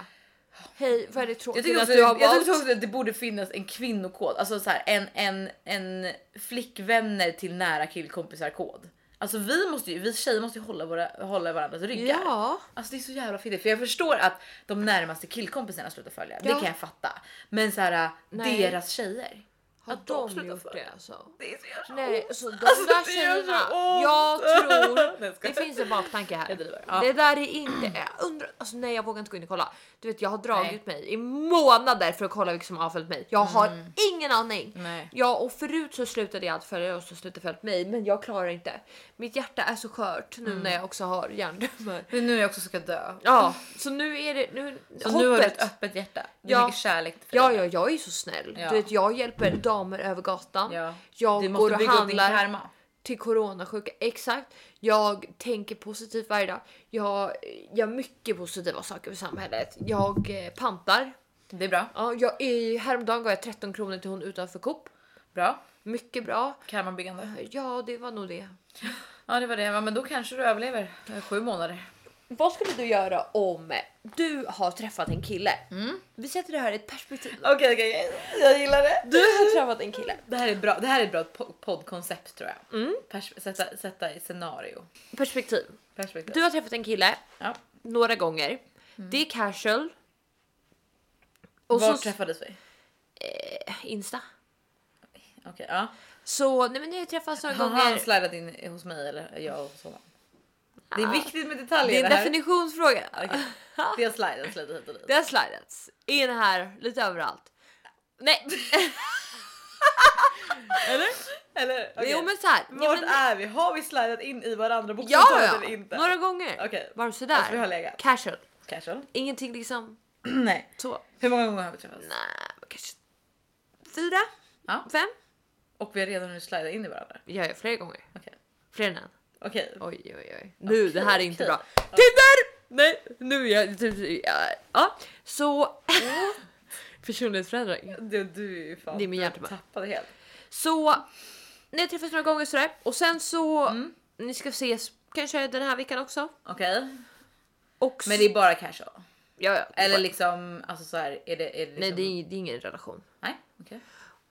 Speaker 1: Hej, vad är det
Speaker 2: Jag
Speaker 1: tråkigt
Speaker 2: tycker,
Speaker 1: att
Speaker 2: också,
Speaker 1: du har
Speaker 2: jag tycker också att det borde finnas en kvinnokod, alltså så här, en, en, en flickvänner till nära killkompisar kod. Alltså vi måste ju, vi tjejer måste ju hålla, våra, hålla varandras ryggar.
Speaker 1: Ja,
Speaker 2: Alltså det är så jävla fittigt för jag förstår att de närmaste killkompisarna slutar följa. Det
Speaker 1: Ja.
Speaker 2: kan jag fatta. Men så här
Speaker 1: Nej.
Speaker 2: deras tjejer.
Speaker 1: Har
Speaker 2: att
Speaker 1: de
Speaker 2: slutar
Speaker 1: gjort det alltså?
Speaker 2: Det är så jävla
Speaker 1: Nej, så de
Speaker 2: Alltså,
Speaker 1: där
Speaker 2: det gör så
Speaker 1: tjejerna. Jag tror
Speaker 2: Nej,
Speaker 1: det finns en baktanke här.
Speaker 2: Ja.
Speaker 1: Det där är inte. Jag undrar. Alltså nej, jag vågar inte gå in och kolla. Du vet, jag har dragit
Speaker 2: Nej.
Speaker 1: mig i månader för att kolla vilka som har följt mig. Jag har ingen aning.
Speaker 2: Nej.
Speaker 1: Ja, och förut så slutade jag att följa och så slutade följt mig, men jag klarar inte. Mitt hjärta är så skört nu när jag också har hjärntumör.
Speaker 2: Är nu jag också ska dö.
Speaker 1: Ja, så nu är det nu.
Speaker 2: Så nu har du ett
Speaker 1: hoppet.
Speaker 2: öppet hjärta. Det är
Speaker 1: Ja.
Speaker 2: mycket kärlek
Speaker 1: Ja, ja, jag är så snäll.
Speaker 2: Ja.
Speaker 1: Du vet, jag hjälper damer över gatan.
Speaker 2: ja.
Speaker 1: Jag
Speaker 2: Du
Speaker 1: går
Speaker 2: måste
Speaker 1: och handlar till coronasjuka. Exakt. Jag tänker positivt varje dag. Jag gör mycket positiva saker för samhället. Jag eh, pantar.
Speaker 2: Det är bra.
Speaker 1: Ja, jag, i, häromdagen gav jag 13 kronor till hon utanför Coop.
Speaker 2: Bra.
Speaker 1: Mycket bra.
Speaker 2: Karmabyggande.
Speaker 1: Ja, det var nog det.
Speaker 2: Ja det var det. Ja, men då kanske du överlever eh, sju månader.
Speaker 1: Vad skulle du göra om du har träffat en kille? Vi sätter det här i ett perspektiv.
Speaker 2: Okej okej, jag gillar det.
Speaker 1: Du har träffat en kille.
Speaker 2: Det här är bra. Det här är ett bra po- poddkoncept tror jag.
Speaker 1: Mm.
Speaker 2: Pers- sätta, sätta i scenario.
Speaker 1: Perspektiv.
Speaker 2: Perspektiv.
Speaker 1: Du har träffat en kille
Speaker 2: Ja.
Speaker 1: några gånger. Det är casual. Och
Speaker 2: Var
Speaker 1: så
Speaker 2: träffades vi?
Speaker 1: eh, Insta.
Speaker 2: Okej, ja.
Speaker 1: Så nej men ni har träffats några
Speaker 2: Har
Speaker 1: gånger.
Speaker 2: han slidat in hos mig eller jag hos honom? Det är viktigt med
Speaker 1: Det
Speaker 2: detaljer
Speaker 1: är en
Speaker 2: det här.
Speaker 1: definitionsfråga.
Speaker 2: Okej. Det har slidat lite hit och dit.
Speaker 1: Det har slidats. In här, lite överallt. Nej. Eller?
Speaker 2: Eller? okej.
Speaker 1: Jo men så här. Ja,
Speaker 2: Vart
Speaker 1: men,
Speaker 2: är vi? Har vi slidat in i varandra
Speaker 1: ja,
Speaker 2: bokstavligt
Speaker 1: ja,
Speaker 2: eller inte?
Speaker 1: några gånger.
Speaker 2: Okej.
Speaker 1: Bara
Speaker 2: Alltså, vi har
Speaker 1: sådär.
Speaker 2: legat.
Speaker 1: Casual.
Speaker 2: Casual.
Speaker 1: Ingenting liksom
Speaker 2: Nej.
Speaker 1: så.
Speaker 2: Hur många gånger har vi träffats?
Speaker 1: Nej, kanske fyra,
Speaker 2: Ja.
Speaker 1: fem.
Speaker 2: Och vi har redan nu slidat in i varandra.
Speaker 1: Ja, ja, flera gånger.
Speaker 2: Okej.
Speaker 1: Fler än en.
Speaker 2: Okej.
Speaker 1: Oj, oj, oj. Nu, det här är inte
Speaker 2: okej.
Speaker 1: bra. Tinder! Nej, nu är jag typ... Ja, ja. så... Personlighetsförändring.
Speaker 2: Du, du är ju fan
Speaker 1: Det är min
Speaker 2: du tappade helt.
Speaker 1: Så ni har träffats några gånger sådär och sen så
Speaker 2: Mm.
Speaker 1: ni ska ses kanske den här veckan också.
Speaker 2: Okej.
Speaker 1: Och
Speaker 2: Men det är bara casual?
Speaker 1: ja, ja,
Speaker 2: Eller liksom, alltså så här, är det, är det liksom...
Speaker 1: Nej, det är, det är ingen relation.
Speaker 2: Nej, okej.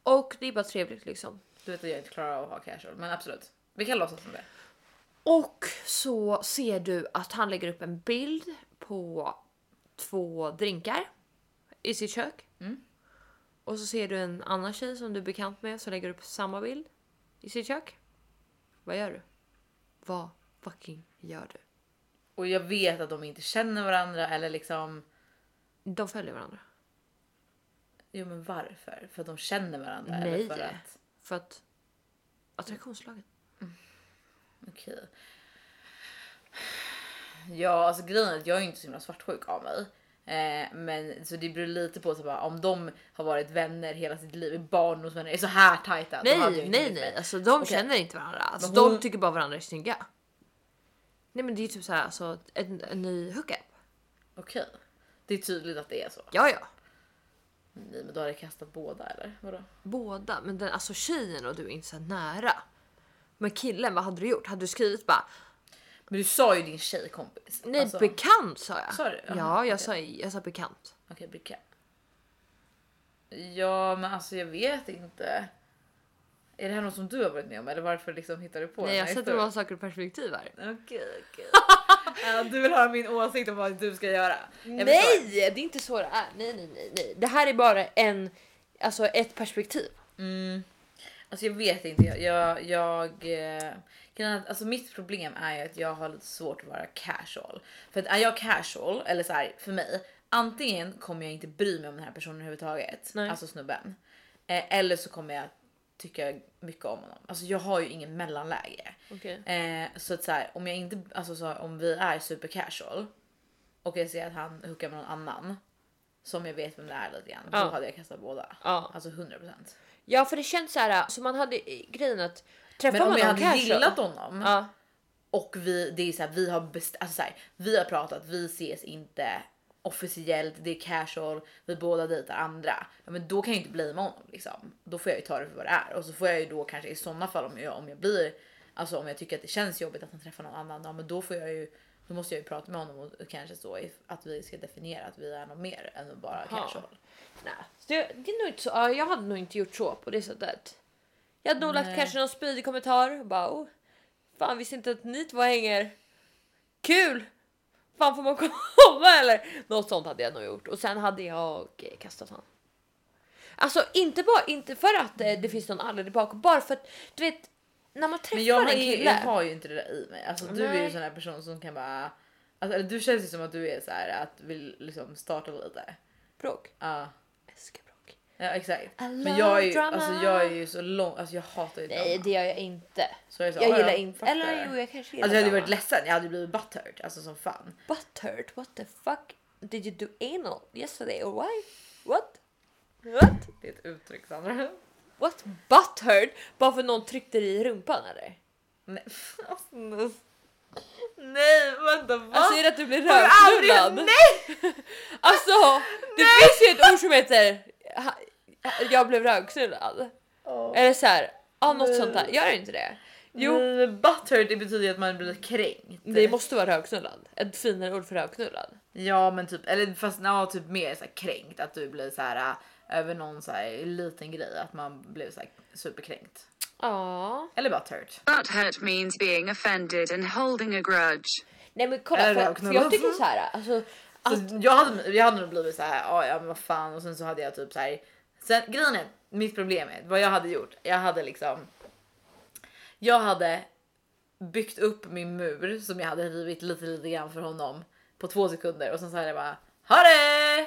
Speaker 1: Och det är bara trevligt liksom.
Speaker 2: Du vet att jag inte klarar av att ha casual, men absolut. Vi kan låtsas som det.
Speaker 1: Och så ser du att han lägger upp en bild på två drinkar i sitt kök.
Speaker 2: Mm.
Speaker 1: Och så ser du en annan tjej som du är bekant med som lägger upp samma bild i sitt kök. Vad gör du? Vad fucking gör du?
Speaker 2: Och jag vet att de inte känner varandra eller liksom...
Speaker 1: De följer varandra.
Speaker 2: Jo men varför? För att de känner varandra?
Speaker 1: Nej.
Speaker 2: Eller för att...
Speaker 1: För att attraktionslagen.
Speaker 2: Okej. Ja, alltså grejen är att jag är inte så himla svartsjuk av mig. Eh, men så det beror lite på så bara, om de har varit vänner hela sitt liv, barndomsvänner, är så här tajta.
Speaker 1: Nej, nej, nej. Alltså, de
Speaker 2: Okej.
Speaker 1: känner inte varandra. Alltså,
Speaker 2: hon-
Speaker 1: De tycker bara varandra är snygga. Nej, men det är typ så här, alltså, en, en ny hookup.
Speaker 2: Okej. Det är tydligt att det är så.
Speaker 1: Ja, ja.
Speaker 2: Nej, men då har jag kastat båda eller vadå?
Speaker 1: Båda. Men den, alltså tjejen och du är inte så nära. Men killen, vad hade du gjort? Hade du skrivit bara
Speaker 2: Men du sa ju din tjejkompis.
Speaker 1: nej
Speaker 2: Alltså,
Speaker 1: bekant sa jag.
Speaker 2: Sa du? Jaha,
Speaker 1: Ja, jag
Speaker 2: okej.
Speaker 1: sa jag sa bekant.
Speaker 2: Okej, bekant. Ja, men alltså jag vet inte. Är det här något som du har varit med om eller varför liksom hittar du på
Speaker 1: Nej,
Speaker 2: den
Speaker 1: jag sätter bara saker i perspektiv här.
Speaker 2: Okej, okej. Ja, du vill höra min åsikt om vad du ska göra? Jag
Speaker 1: nej, det är inte så det är. Nej, nej, nej, nej. Det här är bara en, alltså ett perspektiv.
Speaker 2: Alltså jag vet inte. Jag, jag, jag eh, alltså mitt problem är ju att jag har lite svårt att vara casual. För att är jag casual eller så här för mig, antingen kommer jag inte bry mig om den här personen överhuvudtaget,
Speaker 1: Nej.
Speaker 2: alltså snubben, eh, eller så kommer jag tycka mycket om honom. Alltså jag har ju ingen mellanläge.
Speaker 1: Okej.
Speaker 2: Eh, så att så här, om jag inte, alltså så, om vi är super casual och jag ser att han hookar med någon annan som jag vet vem det är lite grann,
Speaker 1: Ja.
Speaker 2: då hade jag kastat båda.
Speaker 1: Ja.
Speaker 2: Alltså 100%.
Speaker 1: Ja, för det känns så här. Så man hade grejen att träffa
Speaker 2: Men om jag hade
Speaker 1: casual-
Speaker 2: gillat honom
Speaker 1: Ja,
Speaker 2: och vi, det är så här, vi har best, alltså så här, vi har pratat, vi ses inte officiellt, det är casual, vi båda dejtar andra. Ja, men då kan jag inte blamea honom liksom. Då får jag ju ta det för vad det är och så får jag ju då kanske i sådana fall om jag, om jag blir, alltså om jag tycker att det känns jobbigt att han träffar någon annan, ja, men då får jag ju då måste jag ju prata med honom och kanske så att vi ska definiera att vi är något mer än bara
Speaker 1: Jaha.
Speaker 2: casual.
Speaker 1: Nej. Så det, det är nog inte så. Ja, jag hade nog inte gjort så på det sättet. Jag hade nog lagt
Speaker 2: Nej.
Speaker 1: kanske någon spydig kommentar bara oh, fan visste inte att ni två hänger. Kul! Fan får man komma eller? Något sånt hade jag nog gjort och sen hade jag eh, kastat honom. Alltså inte bara inte för att eh, det finns någon anledning bakom, bara för att du vet när man träffar
Speaker 2: Men jag
Speaker 1: en
Speaker 2: ju-
Speaker 1: kille.
Speaker 2: jag har ju inte det där i mig. Alltså, du är ju en sån här person som kan bara... Alltså, eller du känns ju som att du är så här att vill liksom starta lite.
Speaker 1: Bråk.
Speaker 2: Ja,
Speaker 1: bråk.
Speaker 2: Ja exakt. Men jag är, ju,
Speaker 1: drama.
Speaker 2: alltså, jag är ju så lång, alltså jag hatar ju
Speaker 1: Nej
Speaker 2: drama.
Speaker 1: det gör jag inte.
Speaker 2: Så jag, är så,
Speaker 1: Jag
Speaker 2: "Ah,
Speaker 1: gillar inte, eller
Speaker 2: det."
Speaker 1: jo jag kanske gillar
Speaker 2: Alltså jag hade
Speaker 1: drama.
Speaker 2: varit ledsen, jag hade blivit butthurt alltså som fan.
Speaker 1: Butthurt? What the fuck? Did you do anal yesterday or why? What? What?
Speaker 2: Det är ett uttryck Sandra.
Speaker 1: What? Butthurt? Bara för någon tryckte dig i rumpan eller?
Speaker 2: Nej, alltså, nej vänta va?
Speaker 1: Alltså är det att du blir rövknullad?
Speaker 2: Nej!
Speaker 1: Alltså det finns ju ett ord som heter jag blev rövknullad. Eller så här, ja något sånt där. Gör det inte det? Jo,
Speaker 2: men butthurt det betyder att man blir kränkt.
Speaker 1: det måste vara rövknullad. Ett finare ord för rövknullad.
Speaker 2: Ja men typ, eller fast ja, typ mer så här kränkt att du blir så här äh, över någon så här liten grej att man blev så här superkränkt.
Speaker 1: Ja.
Speaker 2: Eller bara hurt.
Speaker 3: Butthurt means being offended and holding a grudge.
Speaker 1: Nej men kolla, för, för jag tycker så här, alltså
Speaker 2: Så jag hade, jag hade nog blivit så här, ja, ja men vad fan och sen så hade jag typ så här. Sen grejen är, mitt problem är vad jag hade gjort. Jag hade liksom. Jag hade byggt upp min mur som jag hade rivit lite lite grann för honom på två sekunder och sen så hade jag bara ha det!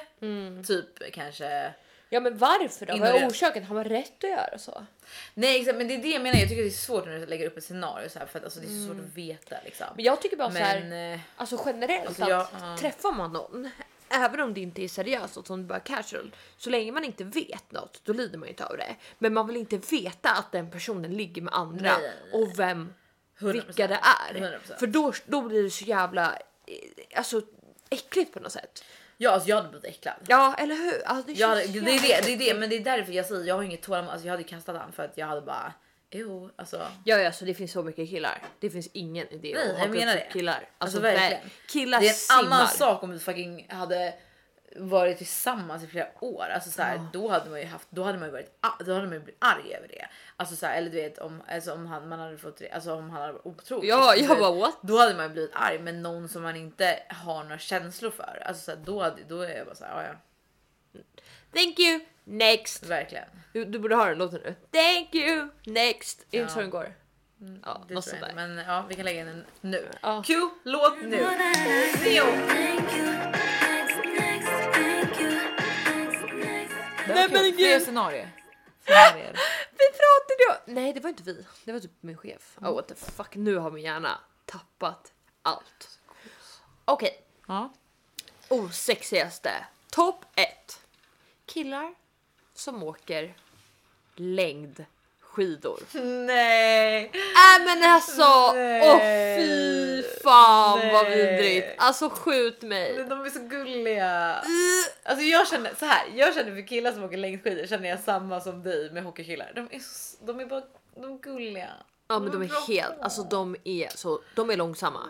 Speaker 2: Typ kanske.
Speaker 1: Ja men varför då? Vad är
Speaker 2: Ignorera.
Speaker 1: orsaken? Har man rätt att göra så?
Speaker 2: Nej exakt, men det är det jag menar. Jag tycker det är svårt när du lägger upp ett scenario så här för att alltså, det är så svårt att veta liksom.
Speaker 1: Men jag tycker bara så här,
Speaker 2: eh,
Speaker 1: alltså generellt
Speaker 2: Alltså,
Speaker 1: att
Speaker 2: jag- ja.
Speaker 1: träffar man någon, även om det inte är seriöst och som bara casual, så länge man inte vet något, då lider man ju inte av det. Men man vill inte veta att den personen ligger med andra
Speaker 2: nej, nej.
Speaker 1: och vem,
Speaker 2: 100%.
Speaker 1: vilka det är.
Speaker 2: 100%.
Speaker 1: För då, då blir det så jävla, eh, alltså äckligt på något sätt.
Speaker 2: Ja, alltså, jag hade blivit äcklad.
Speaker 1: Ja, eller hur? Alltså, det,
Speaker 2: Jag hade, det, är det, det är det, men det är därför jag säger jag har inget tålamod. Alltså, jag hade kastat han för att jag hade bara jo, alltså.
Speaker 1: Ja, ja, så det finns så mycket killar. Det finns ingen idé
Speaker 2: Nej,
Speaker 1: att haka upp
Speaker 2: det.
Speaker 1: killar. Alltså,
Speaker 2: Alltså,
Speaker 1: verkligen.
Speaker 2: verkligen.
Speaker 1: Killar
Speaker 2: Det är en
Speaker 1: simmar.
Speaker 2: annan sak om vi fucking hade varit tillsammans i flera år. Alltså så här, då hade man ju haft, då hade man ju varit, a- då hade man ju blivit arg över det. Alltså så här, eller du vet om, alltså om han, man hade fått, alltså om han hade varit otrogen.
Speaker 1: Ja, jag
Speaker 2: vet,
Speaker 1: bara what?
Speaker 2: Då hade man ju blivit arg, men någon som man inte har några känslor för. Alltså så här, då, hade, då är jag bara så här, ja,
Speaker 1: Thank you, next.
Speaker 2: verkligen.
Speaker 1: Du, du borde ha den låten nu. Thank you, next. Är inte så
Speaker 2: Ja.
Speaker 1: den går? Ja,
Speaker 2: Det
Speaker 1: något sånt där.
Speaker 2: Men ja, vi kan lägga in den nu.
Speaker 1: Ja.
Speaker 2: Q, låt nu. Neo.
Speaker 1: Nej, men gud.
Speaker 2: scenarier. Scenarier.
Speaker 1: Vi pratade ju... Nej, det var inte vi. Det var typ min chef. Oh, what the fuck, nu har min hjärna tappat allt. Okej,
Speaker 2: Ja.
Speaker 1: osexigaste. Topp 1. Killar som åker längdskidor.
Speaker 2: Nej.
Speaker 1: Äh men alltså,
Speaker 2: Nej.
Speaker 1: åh fy fan vad
Speaker 2: Nej.
Speaker 1: vidrigt. Alltså skjut mig.
Speaker 2: Men De är så gulliga. Alltså jag känner så här. Jag känner för killar som åker längdskidor känner jag samma som dig med hockeykillar. De är, så, de är bara de är gulliga.
Speaker 1: Ja men de är helt, alltså de är så, de är långsamma.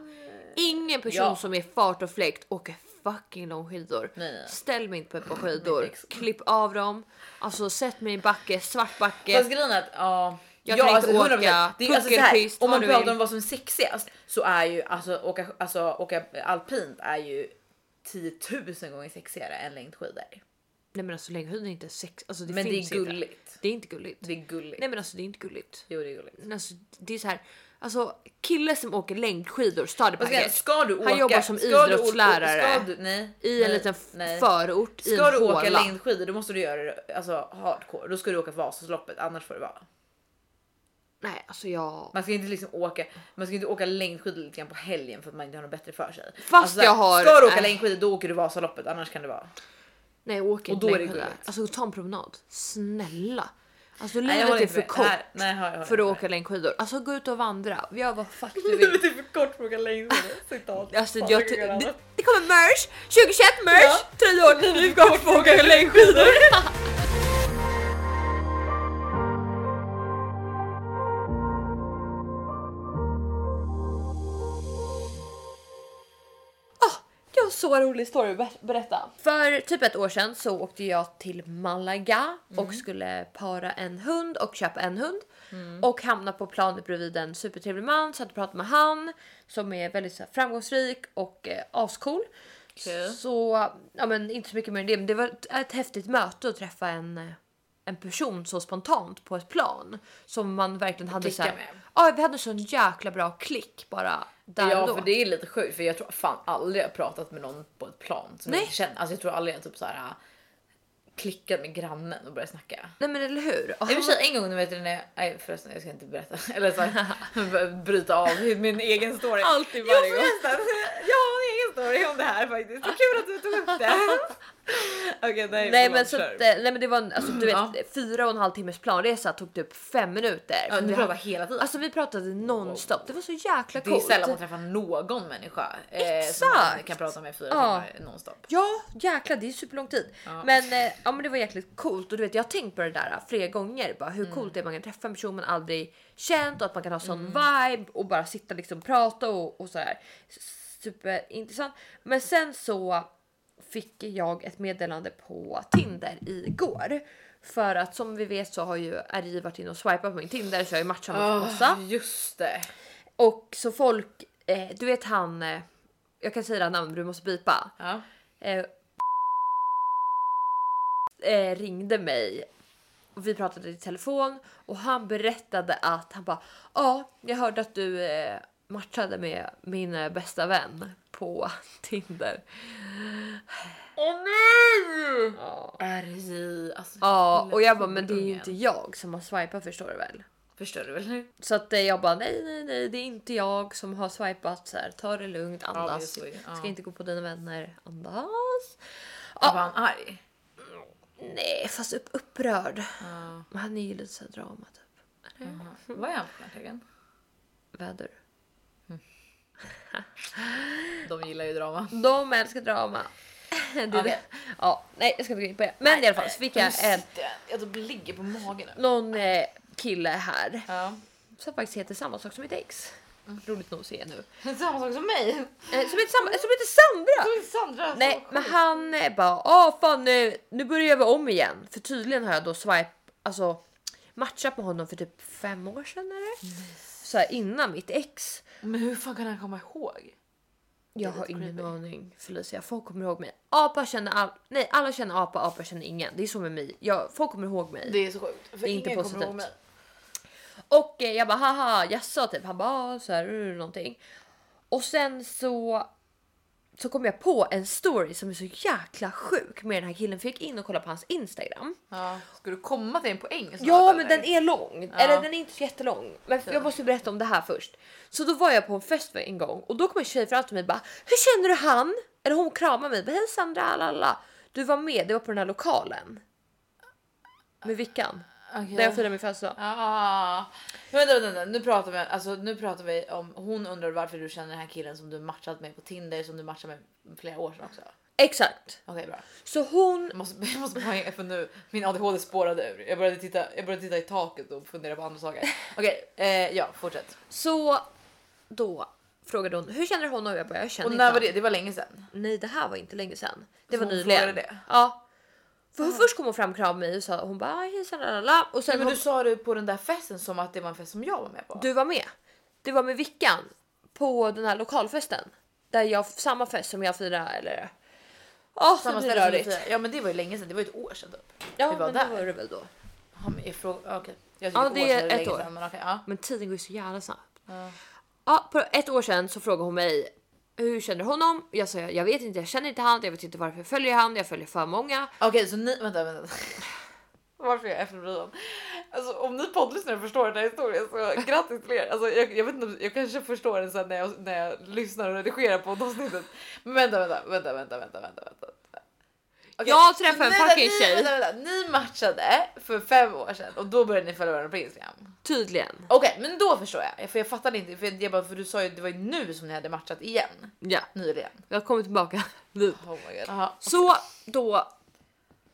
Speaker 1: Ingen person
Speaker 2: Ja.
Speaker 1: som är fart och fläkt åker fucking långskidor.
Speaker 2: Nej, nej.
Speaker 1: Ställ mig inte på ett par skidor, klipp av dem, alltså sätt mig i backe, svart backe.
Speaker 2: Fast grejen är att ja.
Speaker 1: Jag
Speaker 2: ja,
Speaker 1: kan inte
Speaker 2: 100%.
Speaker 1: åka
Speaker 2: det är, alltså, så här, Om man pratar om vad som är sexigast så är ju alltså åka, alltså, åka alpint är ju 10 000 gånger sexigare än längdskidor.
Speaker 1: Nej men alltså längdskidor är inte sex, alltså det
Speaker 2: Men det är
Speaker 1: inte.
Speaker 2: gulligt.
Speaker 1: Det är inte gulligt.
Speaker 2: Det är gulligt.
Speaker 1: Nej men alltså det är inte gulligt.
Speaker 2: Jo det är gulligt.
Speaker 1: Alltså, det är så här, alltså killar som åker längdskidor,
Speaker 2: ska, jag-
Speaker 1: stadiepacket,
Speaker 2: ska du åka?
Speaker 1: Han jobbar som
Speaker 2: ska du åka-
Speaker 1: idrottslärare.
Speaker 2: Ska du, nej,
Speaker 1: i en
Speaker 2: nej,
Speaker 1: liten
Speaker 2: nej.
Speaker 1: förort i
Speaker 2: Ska
Speaker 1: en
Speaker 2: du åka
Speaker 1: håla.
Speaker 2: längdskidor då måste du göra det alltså, hardcore. Då ska du åka Vasaloppet annars får det vara.
Speaker 1: Nej alltså jag...
Speaker 2: Man ska inte liksom åka, man ska inte åka längdskidor lite grann på helgen för att man inte har något bättre för sig.
Speaker 1: Fast
Speaker 2: Alltså,
Speaker 1: jag har-
Speaker 2: Ska du åka
Speaker 1: äh.
Speaker 2: längdskidor då åker du Vasaloppet annars kan det vara.
Speaker 1: Nej jag åker
Speaker 2: Och
Speaker 1: inte
Speaker 2: då är det
Speaker 1: längdskidor. Alltså ta en promenad. Snälla. Alltså livet är för kort
Speaker 2: Nej, nej,
Speaker 1: för att åka längdskidor. Alltså gå ut och vandra. Gör vad fuck du vill.
Speaker 2: Livet är för kort för att åka längdskidor. Citat.
Speaker 1: Alltså, jag, det, det kommer merch! 2021 merch!
Speaker 2: Ja.
Speaker 1: Tröjor! Nu ska vi få åka längdskidor! så rolig story att ber- berätta. För typ ett år sedan så åkte jag till Malaga och skulle para en hund och köpa en hund. Och hamna på planet bredvid en supertrevlig man, satt och pratade med han som är väldigt så här, framgångsrik och eh, ascool.
Speaker 2: Okej.
Speaker 1: Så ja, men inte så mycket mer än det, men det var ett, ett häftigt möte att träffa en, eh, en person så spontant på ett plan som man verkligen hade så här, Ja, vi hade sån jäkla bra klick bara där
Speaker 2: Ja
Speaker 1: och då.
Speaker 2: för det är lite sjukt för jag tror fan aldrig jag pratat med någon på ett plan som
Speaker 1: Nej.
Speaker 2: jag inte känner. Alltså jag tror aldrig jag typ så här äh, klickat med grannen och börjat snacka.
Speaker 1: Nej men eller hur? Och
Speaker 2: I och för sig en gång, vet du, när jag, nej förresten jag ska inte berätta eller så här, bryta av min egen story.
Speaker 1: Alltid
Speaker 2: Jo
Speaker 1: varje gång.
Speaker 2: förresten, jag har en egen story om det här faktiskt. Så kul att du tog upp det. Okej nej,
Speaker 1: Nej men så att, eh, nej men det var en, alltså, du vet
Speaker 2: Ja.
Speaker 1: fyra och en halv timmes planresa tog typ fem minuter.
Speaker 2: Ja, ni
Speaker 1: hade-
Speaker 2: hela tiden.
Speaker 1: Alltså vi pratade nonstop. Det var så jäkla
Speaker 2: det är
Speaker 1: coolt.
Speaker 2: sällan man träffar någon människa eh, som man kan prata med fyra
Speaker 1: Ja.
Speaker 2: timmar nonstop.
Speaker 1: Ja jäklar det är superlång tid.
Speaker 2: Ja.
Speaker 1: Men, eh, ja, men det var jäkligt coolt och du vet jag har tänkt på det där eh, flera gånger. Bara
Speaker 2: Mm.
Speaker 1: hur coolt det är man kan träffa en person man aldrig känt och att man kan ha sån
Speaker 2: Mm.
Speaker 1: vibe och bara sitta liksom prata och, och sådär. Superintressant. Men sen så fick jag ett meddelande på Tinder igår. För att som vi vet så har ju RJ varit inne och swipat på min Tinder så jag har ju matchat med massa.
Speaker 2: Oh, just det.
Speaker 1: Och så folk, eh, du vet han, eh, jag kan säga det här namnet du måste bipa.
Speaker 2: Ja.
Speaker 1: Eh, eh, ringde mig och vi pratade i telefon och han berättade att han bara ja, jag hörde att du eh, matchade med min eh, bästa vän på Tinder.
Speaker 2: Åh nej!
Speaker 1: Ja.
Speaker 2: RJ, alltså.
Speaker 1: Ja, och jag bara men det är ju inte jag som har swipat förstår du väl?
Speaker 2: Förstår du väl nu?
Speaker 1: Så att eh, jag bara nej, nej, nej, det är inte jag som har swipat så här. Ta det lugnt, andas.
Speaker 2: det, ja.
Speaker 1: Ska inte gå på dina vänner, andas.
Speaker 2: Var han arg?
Speaker 1: Nej, fast upp, upprörd.
Speaker 2: Ja.
Speaker 1: Han är ju lite så drama typ.
Speaker 2: Vad är han för stjärntecken?
Speaker 1: Väder.
Speaker 2: De gillar ju drama.
Speaker 1: De älskar drama. Det är
Speaker 2: Okej.
Speaker 1: det. Ja, nej jag ska inte gå in på det. Men i alla fall så fick jag en,
Speaker 2: Jag typ ligger på magen nu.
Speaker 1: någon eh, kille här
Speaker 2: Ja.
Speaker 1: som faktiskt heter samma sak som mitt ex. Roligt nog att se nu.
Speaker 2: Samma sak som mig.
Speaker 1: Eh, som, heter samma, som heter Sandra!
Speaker 2: Sandra.
Speaker 1: Nej men han eh, bara ah fan nu, nu börjar vi om igen. För tydligen har jag då swipe, alltså matchat med honom för typ fem år sedan eller? Så här, innan mitt ex.
Speaker 2: Men hur fan kan han komma ihåg?
Speaker 1: Jag har ingen
Speaker 2: creepy.
Speaker 1: aning Felicia. Folk kommer ihåg mig. Apa känner all... Nej, alla känner apa, apa känner ingen. Det är så med mig. Jag, folk kommer ihåg mig.
Speaker 2: Det är så sjukt. För
Speaker 1: Det är inte
Speaker 2: ingen kommer
Speaker 1: positivt.
Speaker 2: ihåg mig.
Speaker 1: Och eh, jag bara haha jaså typ. Han bara ah, så här uh, någonting. Och sen så så kom jag på en story som är så jäkla sjuk med den här killen. För jag gick in och kollade på hans Instagram.
Speaker 2: Ja. Ska du komma till en poäng snart,
Speaker 1: Ja men
Speaker 2: eller?
Speaker 1: den är lång.
Speaker 2: Ja.
Speaker 1: Eller den är inte så jättelång. Men jag måste berätta om det här först. Så då var jag på en fest en gång och då kom en tjej fram till mig och bara Hur känner du han? Eller hon kramade mig. Hej Sandra lalala. Du var med, det var på den här lokalen. Med Vickan.
Speaker 2: Okej.
Speaker 1: Där jag firade min födelsedag.
Speaker 2: Ah. Men vänta, vänta, vänta. Nu pratar vi alltså nu pratar vi om hon undrar varför du känner den här killen som du matchat med på Tinder som du matchade med flera år sedan också.
Speaker 1: Exakt.
Speaker 2: Okej bra.
Speaker 1: Så hon
Speaker 2: Jag måste, jag måste poäng för nu. Min ADHD spårade ur. Jag började titta, jag började titta i taket och fundera på andra saker. Okej, eh, ja fortsätt.
Speaker 1: Så då frågade hon hur känner hon och jag bara jag känner
Speaker 2: Och
Speaker 1: inte
Speaker 2: när var
Speaker 1: han."
Speaker 2: det? Det var länge sedan.
Speaker 1: Nej det här var inte länge sedan. Det
Speaker 2: Så
Speaker 1: var nyligen.
Speaker 2: det?
Speaker 1: Ja. För först kom hon fram kramade mig och sa hon bara hejsan lalala och sen
Speaker 2: Men
Speaker 1: hon,
Speaker 2: du sa det på den där festen som att det var en fest som jag var med på.
Speaker 1: du var med. Du var med Vickan på den här lokalfesten där jag samma fest som jag firade eller Ja, oh,
Speaker 2: Samma ställe
Speaker 1: rörigt.
Speaker 2: Ja men det var ju länge sedan, det var ju ett år sedan typ.
Speaker 1: Ja,
Speaker 2: vi var
Speaker 1: men
Speaker 2: där.
Speaker 1: det var det väl då.
Speaker 2: Ja, men. Jag
Speaker 1: Ja, det är ett år.
Speaker 2: Sedan, men ja.
Speaker 1: Men tiden går ju så jävla snabbt.
Speaker 2: Ja.
Speaker 1: Ja, på ett år sedan så frågade hon mig hur känner du honom? Jag sa jag vet inte, jag känner inte han, jag vet inte varför jag följer han, jag följer för många.
Speaker 2: Okej så ni, vänta vänta. Varför är jag efterbliven? Alltså om ni poddlyssnare förstår den här historien så grattis till er. Alltså, jag, jag vet inte, jag kanske förstår den sen när jag, när jag lyssnar och redigerar på avsnittet. Men vänta, vänta, vänta, vänta, vänta, vänta, vänta. Okej,
Speaker 1: Jag träffade en fucking tjej.
Speaker 2: Vänta, vänta, ni matchade för fem år sedan och då började ni följa varandra på Instagram.
Speaker 1: Tydligen.
Speaker 2: Okej, men då förstår jag. För jag fattade inte, för, jag bara, för du sa ju det var ju nu som ni hade matchat igen.
Speaker 1: Ja,
Speaker 2: Nyligen.
Speaker 1: jag kommer tillbaka nu.
Speaker 2: Oh my god. Aha.
Speaker 1: Så då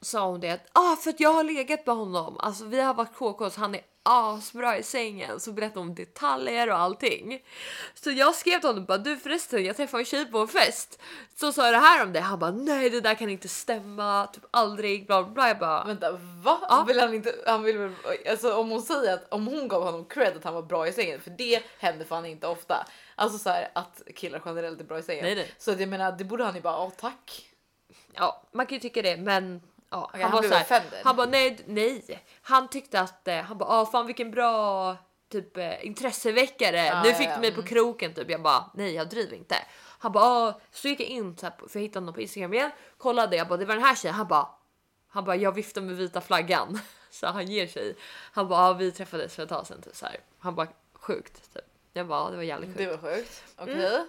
Speaker 1: sa hon det att ah, för att jag har legat med honom. Alltså vi har varit KK så han är asbra i sängen. Så berättade hon detaljer och allting. Så jag skrev till honom bara du förresten jag träffade en tjej på en fest. Så sa det här om det. Han bara nej det där kan inte stämma. Typ aldrig bla bla bla. Jag bara
Speaker 2: Vänta, va?
Speaker 1: Ja.
Speaker 2: Vill han inte? Han vill väl, alltså om hon säger att om hon gav honom cred att han var bra i sängen, för det händer fan inte ofta. Alltså så här att killar generellt är bra i sängen.
Speaker 1: Nej, nej.
Speaker 2: Så att jag menar, det borde han ju bara, ja tack.
Speaker 1: ja man kan ju tycka det men ja,
Speaker 2: Okej,
Speaker 1: han,
Speaker 2: han
Speaker 1: var så här. Han bara nej nej. Han tyckte att eh, han bara ah, fan vilken bra typ eh, intresseväckare.
Speaker 2: Ja,
Speaker 1: nu fick
Speaker 2: ja,
Speaker 1: du mig på
Speaker 2: mm.
Speaker 1: kroken typ. Jag bara nej jag driver inte. Han bara ah, så gick jag in så här, på- för jag hittade honom på Instagram igen. Kollade jag bara det var den här tjejen. Han bara han bara jag viftar med vita flaggan så han ger sig. Han bara ah, vi träffades för ett tag sedan typ så här. Han bara sjukt typ. Jag bara ah, det var jävligt sjukt.
Speaker 2: Det var sjukt. Okej.
Speaker 1: Mm.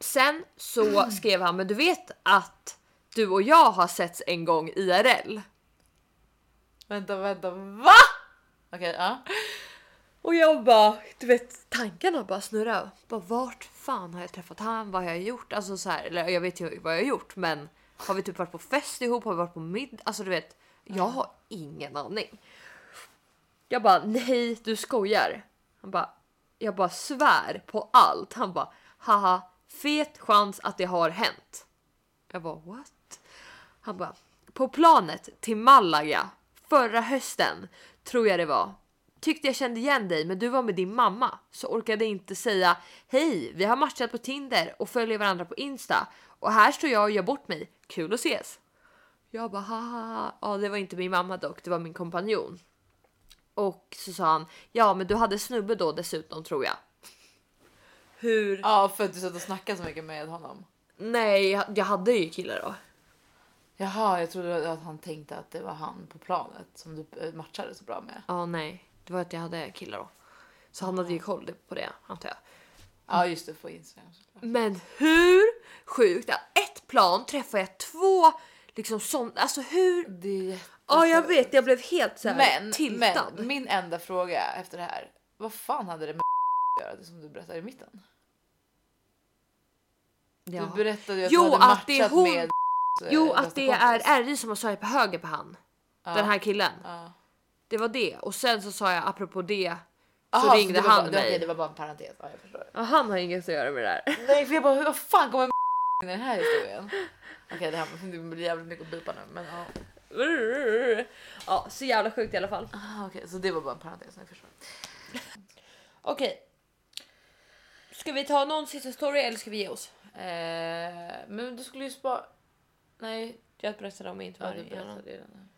Speaker 1: Sen så skrev han men du vet att du och jag har setts en gång IRL.
Speaker 2: Vänta, vänta, va? Okej, ja.
Speaker 1: Och jag bara, du vet tankarna bara snurrar. Bara vart fan har jag träffat han? Vad har jag gjort? Alltså så här, eller jag vet ju vad jag har gjort, men har vi typ varit på fest ihop? Har vi varit på middag? Alltså du vet, jag har ingen aning. Jag bara nej, du skojar. Han bara, jag bara svär på allt. Han bara haha, fet chans att det har hänt. Jag bara what? Han bara på planet till Malaga förra hösten tror jag det var. Tyckte jag kände igen dig men du var med din mamma så orkade inte säga hej vi har matchat på Tinder och följer varandra på Insta och här står jag och gör bort mig. Kul att ses. Jag bara haha. Ja det var inte min mamma dock det var min kompanjon. Och så sa han ja men du hade snubbe då dessutom tror jag. Hur?
Speaker 2: Ja, för att du satt och snackade så mycket med honom.
Speaker 1: Nej jag jag hade ju killar då.
Speaker 2: Jaha, jag trodde att han tänkte att det var han på planet som du eh, matchade så bra med.
Speaker 1: Ja nej det var att jag hade killar då. Så han hade ju koll på det antar jag.
Speaker 2: Ja, just det, på Instagram. såklart.
Speaker 1: Men hur sjukt att ett plan träffar jag två liksom sånt. Alltså hur?
Speaker 2: Det är jätte-
Speaker 1: Ja jag vet jag blev helt så
Speaker 2: Men,
Speaker 1: tiltad.
Speaker 2: men min enda fråga efter det här. Vad fan hade det med att göra det som du berättade i mitten?
Speaker 1: ja.
Speaker 2: Du berättade ju att
Speaker 1: Jo,
Speaker 2: du hade matchat
Speaker 1: hon-
Speaker 2: med
Speaker 1: Jo
Speaker 2: bästa
Speaker 1: att det är RJ som har på höger på han.
Speaker 2: Ja.
Speaker 1: Den här killen.
Speaker 2: Ja.
Speaker 1: Det var det och sen så sa jag apropå det. Så
Speaker 2: Aha,
Speaker 1: ringde
Speaker 2: det var
Speaker 1: han
Speaker 2: bara, det,
Speaker 1: mig.
Speaker 2: okej, det var bara en parentes. Ja, jag förstår.
Speaker 1: Ja, han har inget att göra med det där.
Speaker 2: Nej, för jag bara, hur vad fan kommer in i den här historien? Okej, det här det blir jävligt mycket att bipa nu, men ja.
Speaker 1: Ja så jävla sjukt i alla fall.
Speaker 2: Ah, Okej, så det var bara en parentes. Jag förstår.
Speaker 1: Okej. Ska vi ta någon sista story eller ska vi ge oss?
Speaker 2: Eh, men du skulle ju spara. Nej,
Speaker 1: Jag berättade om
Speaker 2: ja, berättade ju den.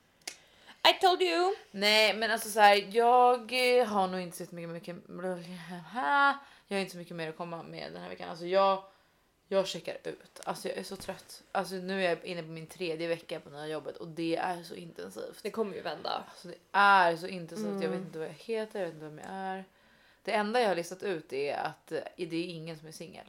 Speaker 1: I told you!
Speaker 2: Nej, men alltså så här, jag eh, har nog inte så mycket, mycket. Jag har inte så mycket mer att komma med den här veckan. Alltså jag, jag checkar ut. Alltså jag är så trött. Alltså nu är jag inne på min tredje vecka på nya jobbet och det är så intensivt.
Speaker 1: Det kommer ju vända.
Speaker 2: Alltså det är så intensivt. Jag vet inte vad jag heter, jag vet inte vem jag är. Det enda jag har listat ut är att eh, det är ingen som är singel.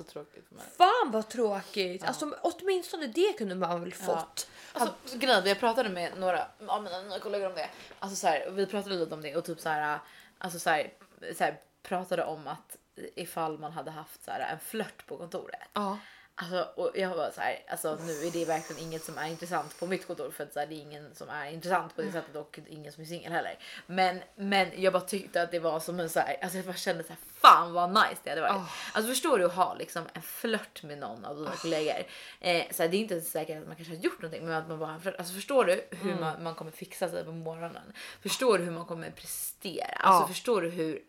Speaker 2: Så tråkigt för mig.
Speaker 1: Fan vad tråkigt! Alltså åtminstone det kunde man väl fått.
Speaker 2: Alltså, grejen, är, jag pratade med några av mina kollegor om det. Alltså, så här, vi pratade lite om det och typ så här, alltså, så här, så här, pratade om att ifall man hade haft så här, en flört på kontoret.
Speaker 1: Ja.
Speaker 2: Alltså, och jag var så här, alltså nu är det verkligen inget som är intressant på mitt kontor för att så här, det är ingen som är intressant på det sättet och ingen som är singel heller. Men, men jag bara tyckte att det var som en så här, alltså jag bara kände så här, fan vad nice det hade varit. Alltså förstår du att ha liksom en flört med någon av dina kollegor? Eh, så här, det är inte säkert att man kanske har gjort någonting, men att man bara har. Alltså förstår du hur man, man kommer fixa sig på morgonen? Förstår du hur man kommer prestera? Alltså
Speaker 1: Ja.
Speaker 2: förstår du hur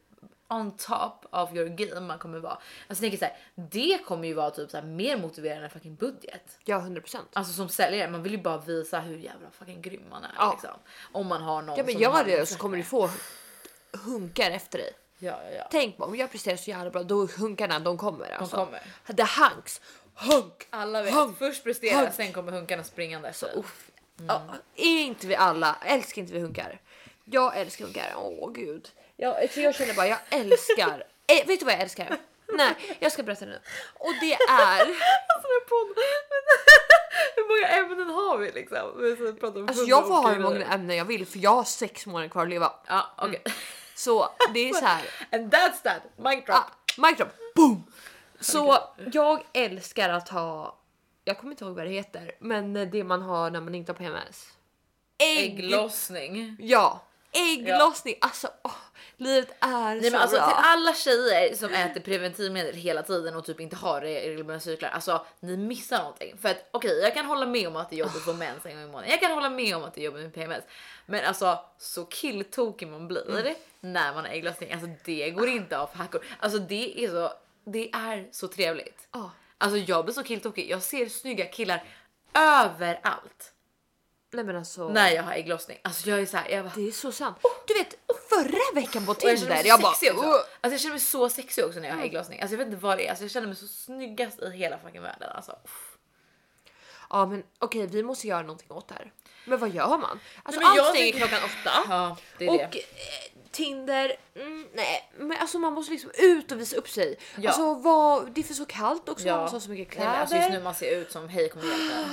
Speaker 2: on top of your game man kommer vara. Alltså tänker så här, det kommer ju vara typ så här mer motiverande än fucking budget.
Speaker 1: Ja 100%.
Speaker 2: Alltså som säljare, man vill ju bara visa hur jävla fucking grym man är
Speaker 1: Ja.
Speaker 2: liksom. Om man har någon
Speaker 1: Ja men
Speaker 2: som
Speaker 1: gör det så kommer du få hunkar efter dig.
Speaker 2: Ja, ja, ja.
Speaker 1: Tänk på om jag presterar så jävla bra då hunkarna de kommer. Alltså.
Speaker 2: kommer.
Speaker 1: The hunks. Hunk.
Speaker 2: Alla vet,
Speaker 1: Hunk.
Speaker 2: först prestera,
Speaker 1: Hunk.
Speaker 2: sen kommer hunkarna springande efter.
Speaker 1: Uff. Ja, är inte vi alla, älskar inte vi hunkar? Jag älskar hunkar, åh gud. Jag, jag känner bara, jag älskar, eh, vet du vad jag älskar? Nej, jag ska berätta nu. Och det är,
Speaker 2: Alltså, den hur många ämnen har vi liksom?
Speaker 1: Alltså jag får ha hur många ämnen jag vill för jag har sex månader kvar att leva.
Speaker 2: Ja, okej.
Speaker 1: Så det är så här.
Speaker 2: And that's that. Mic drop.
Speaker 1: Ah, mic drop, boom! Så jag älskar att ha, jag kommer inte ihåg vad det heter, men det man har när man inte har PMS. Ägg.
Speaker 2: Ägglossning.
Speaker 1: Ja, ägglossning. Alltså åh, livet är
Speaker 2: Nej,
Speaker 1: så
Speaker 2: men alltså,
Speaker 1: bra.
Speaker 2: till alla tjejer som äter preventivmedel hela tiden och typ inte har regelbundna cyklar. Alltså ni missar någonting. För att okej, jag kan hålla med om att det är jobbigt att få mens en gång i månaden. Jag kan hålla med om att det är jobbigt med PMS. Men alltså så killtokig man blir
Speaker 1: Mm.
Speaker 2: när man har ägglossning. Alltså det går inte av för hackor. Alltså det är så, det är så trevligt.
Speaker 1: Ja.
Speaker 2: Alltså jag blir så killtokig. Jag ser snygga killar överallt
Speaker 1: Nej men alltså.
Speaker 2: när jag har ägglossning. Alltså jag är så här, jag bara,
Speaker 1: Det är så sant. Du vet förra veckan på
Speaker 2: Och jag
Speaker 1: Tinder. Jag
Speaker 2: så
Speaker 1: bara. "Ugh."
Speaker 2: Alltså jag känner mig så sexig också när jag har ägglossning. Alltså jag vet inte vad det är. Alltså jag känner mig så snyggast i hela fucking världen. Alltså. uff.
Speaker 1: Ja men okej vi måste göra någonting åt det här. Men vad gör man? Alltså
Speaker 2: Nej, jag
Speaker 1: stänger
Speaker 2: tycker-
Speaker 1: klockan åtta.
Speaker 2: Ja, det är
Speaker 1: Och
Speaker 2: det.
Speaker 1: eh, Tinder, mm, nej men alltså man måste liksom ut och visa upp sig.
Speaker 2: Ja.
Speaker 1: Alltså vad, det är för så kallt också, man måste ha så mycket
Speaker 2: Nej,
Speaker 1: kläder.
Speaker 2: men alltså just nu man ser ut som hej kommer hjälpa.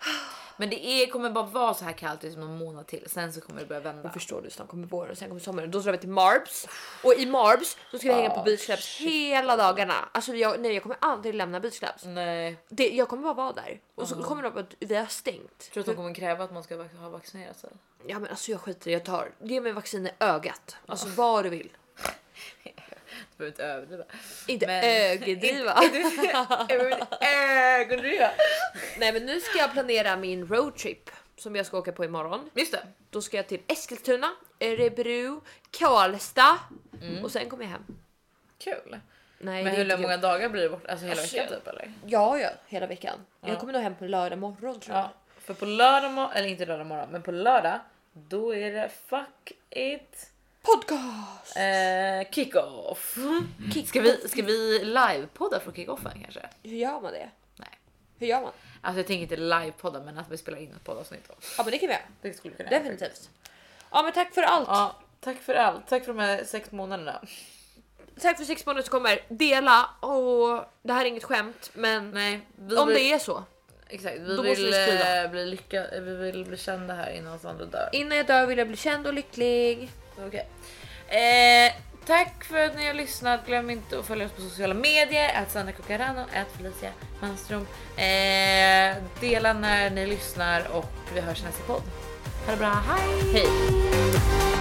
Speaker 2: Men det är, kommer bara vara så här kallt i någon månad till. Sen så kommer det börja vända.
Speaker 1: Men förstår du, snart kommer våren och sen kommer sommaren. Då drar vi till Marbs och i Marbs då ska vi hänga på
Speaker 2: Ah,
Speaker 1: Beach Clubs
Speaker 2: shit,
Speaker 1: hela dagarna. Alltså jag, nej, jag kommer aldrig lämna Beach Clubs.
Speaker 2: Nej.
Speaker 1: Det, jag kommer bara vara där och så kommer det vara att vi har stängt.
Speaker 2: Tror du att de kommer kräva att man ska ha vaccinerat sig?
Speaker 1: Ja men alltså jag skiter i, jag tar. Ge mig vaccin i ögat. Alltså vad du vill.
Speaker 2: Behöver inte överdriva.
Speaker 1: Inte
Speaker 2: Men-
Speaker 1: ögedriva.
Speaker 2: Överdriva.
Speaker 1: Nej men nu ska jag planera min roadtrip som jag ska åka på imorgon.
Speaker 2: Just det.
Speaker 1: Då ska jag till Eskilstuna, Örebro, Karlstad och sen kommer jag hem.
Speaker 2: Kul.
Speaker 1: Nej,
Speaker 2: Men hur många dagar blir det bort? Alltså hela
Speaker 1: Alltså,
Speaker 2: veckan typ eller?
Speaker 1: Ja, ja, hela veckan.
Speaker 2: Ja.
Speaker 1: Jag kommer nog hem på lördag morgon tror jag.
Speaker 2: Ja, för på lördag morgon, eller inte lördag morgon, men på lördag då är det fuck it
Speaker 1: Podcast!
Speaker 2: eh, kick-off. Ska vi, ska vi livepodda från kick-offen kanske?
Speaker 1: Hur gör man det?
Speaker 2: Nej,
Speaker 1: Hur gör man?
Speaker 2: alltså jag tänker inte livepodda, men att vi spelar in ett poddavsnitt. då.
Speaker 1: Ja men det kan vi göra.
Speaker 2: Det skulle vi kunna göra
Speaker 1: Definitivt. Ja men tack för allt.
Speaker 2: Ja, tack för allt. Tack för de här sex månaderna.
Speaker 1: Tack för sex månader som kommer. Dela och det här är inget skämt men
Speaker 2: Nej, vi
Speaker 1: om
Speaker 2: vill,
Speaker 1: det är så.
Speaker 2: exakt. Vi
Speaker 1: då måste
Speaker 2: vill
Speaker 1: vi sprida.
Speaker 2: eh, bli lycka, vi vill bli kända här innan oss andra dör.
Speaker 1: Innan jag dör vill jag bli känd och lycklig.
Speaker 2: Okej. Eh, tack för att ni har lyssnat. Glöm inte att följa oss på sociala medier. Att Sandra Cucarano, att Felicia Manström. Eh, dela när ni lyssnar och vi hörs i nästa podd. Ha det bra, hej!
Speaker 1: Hej!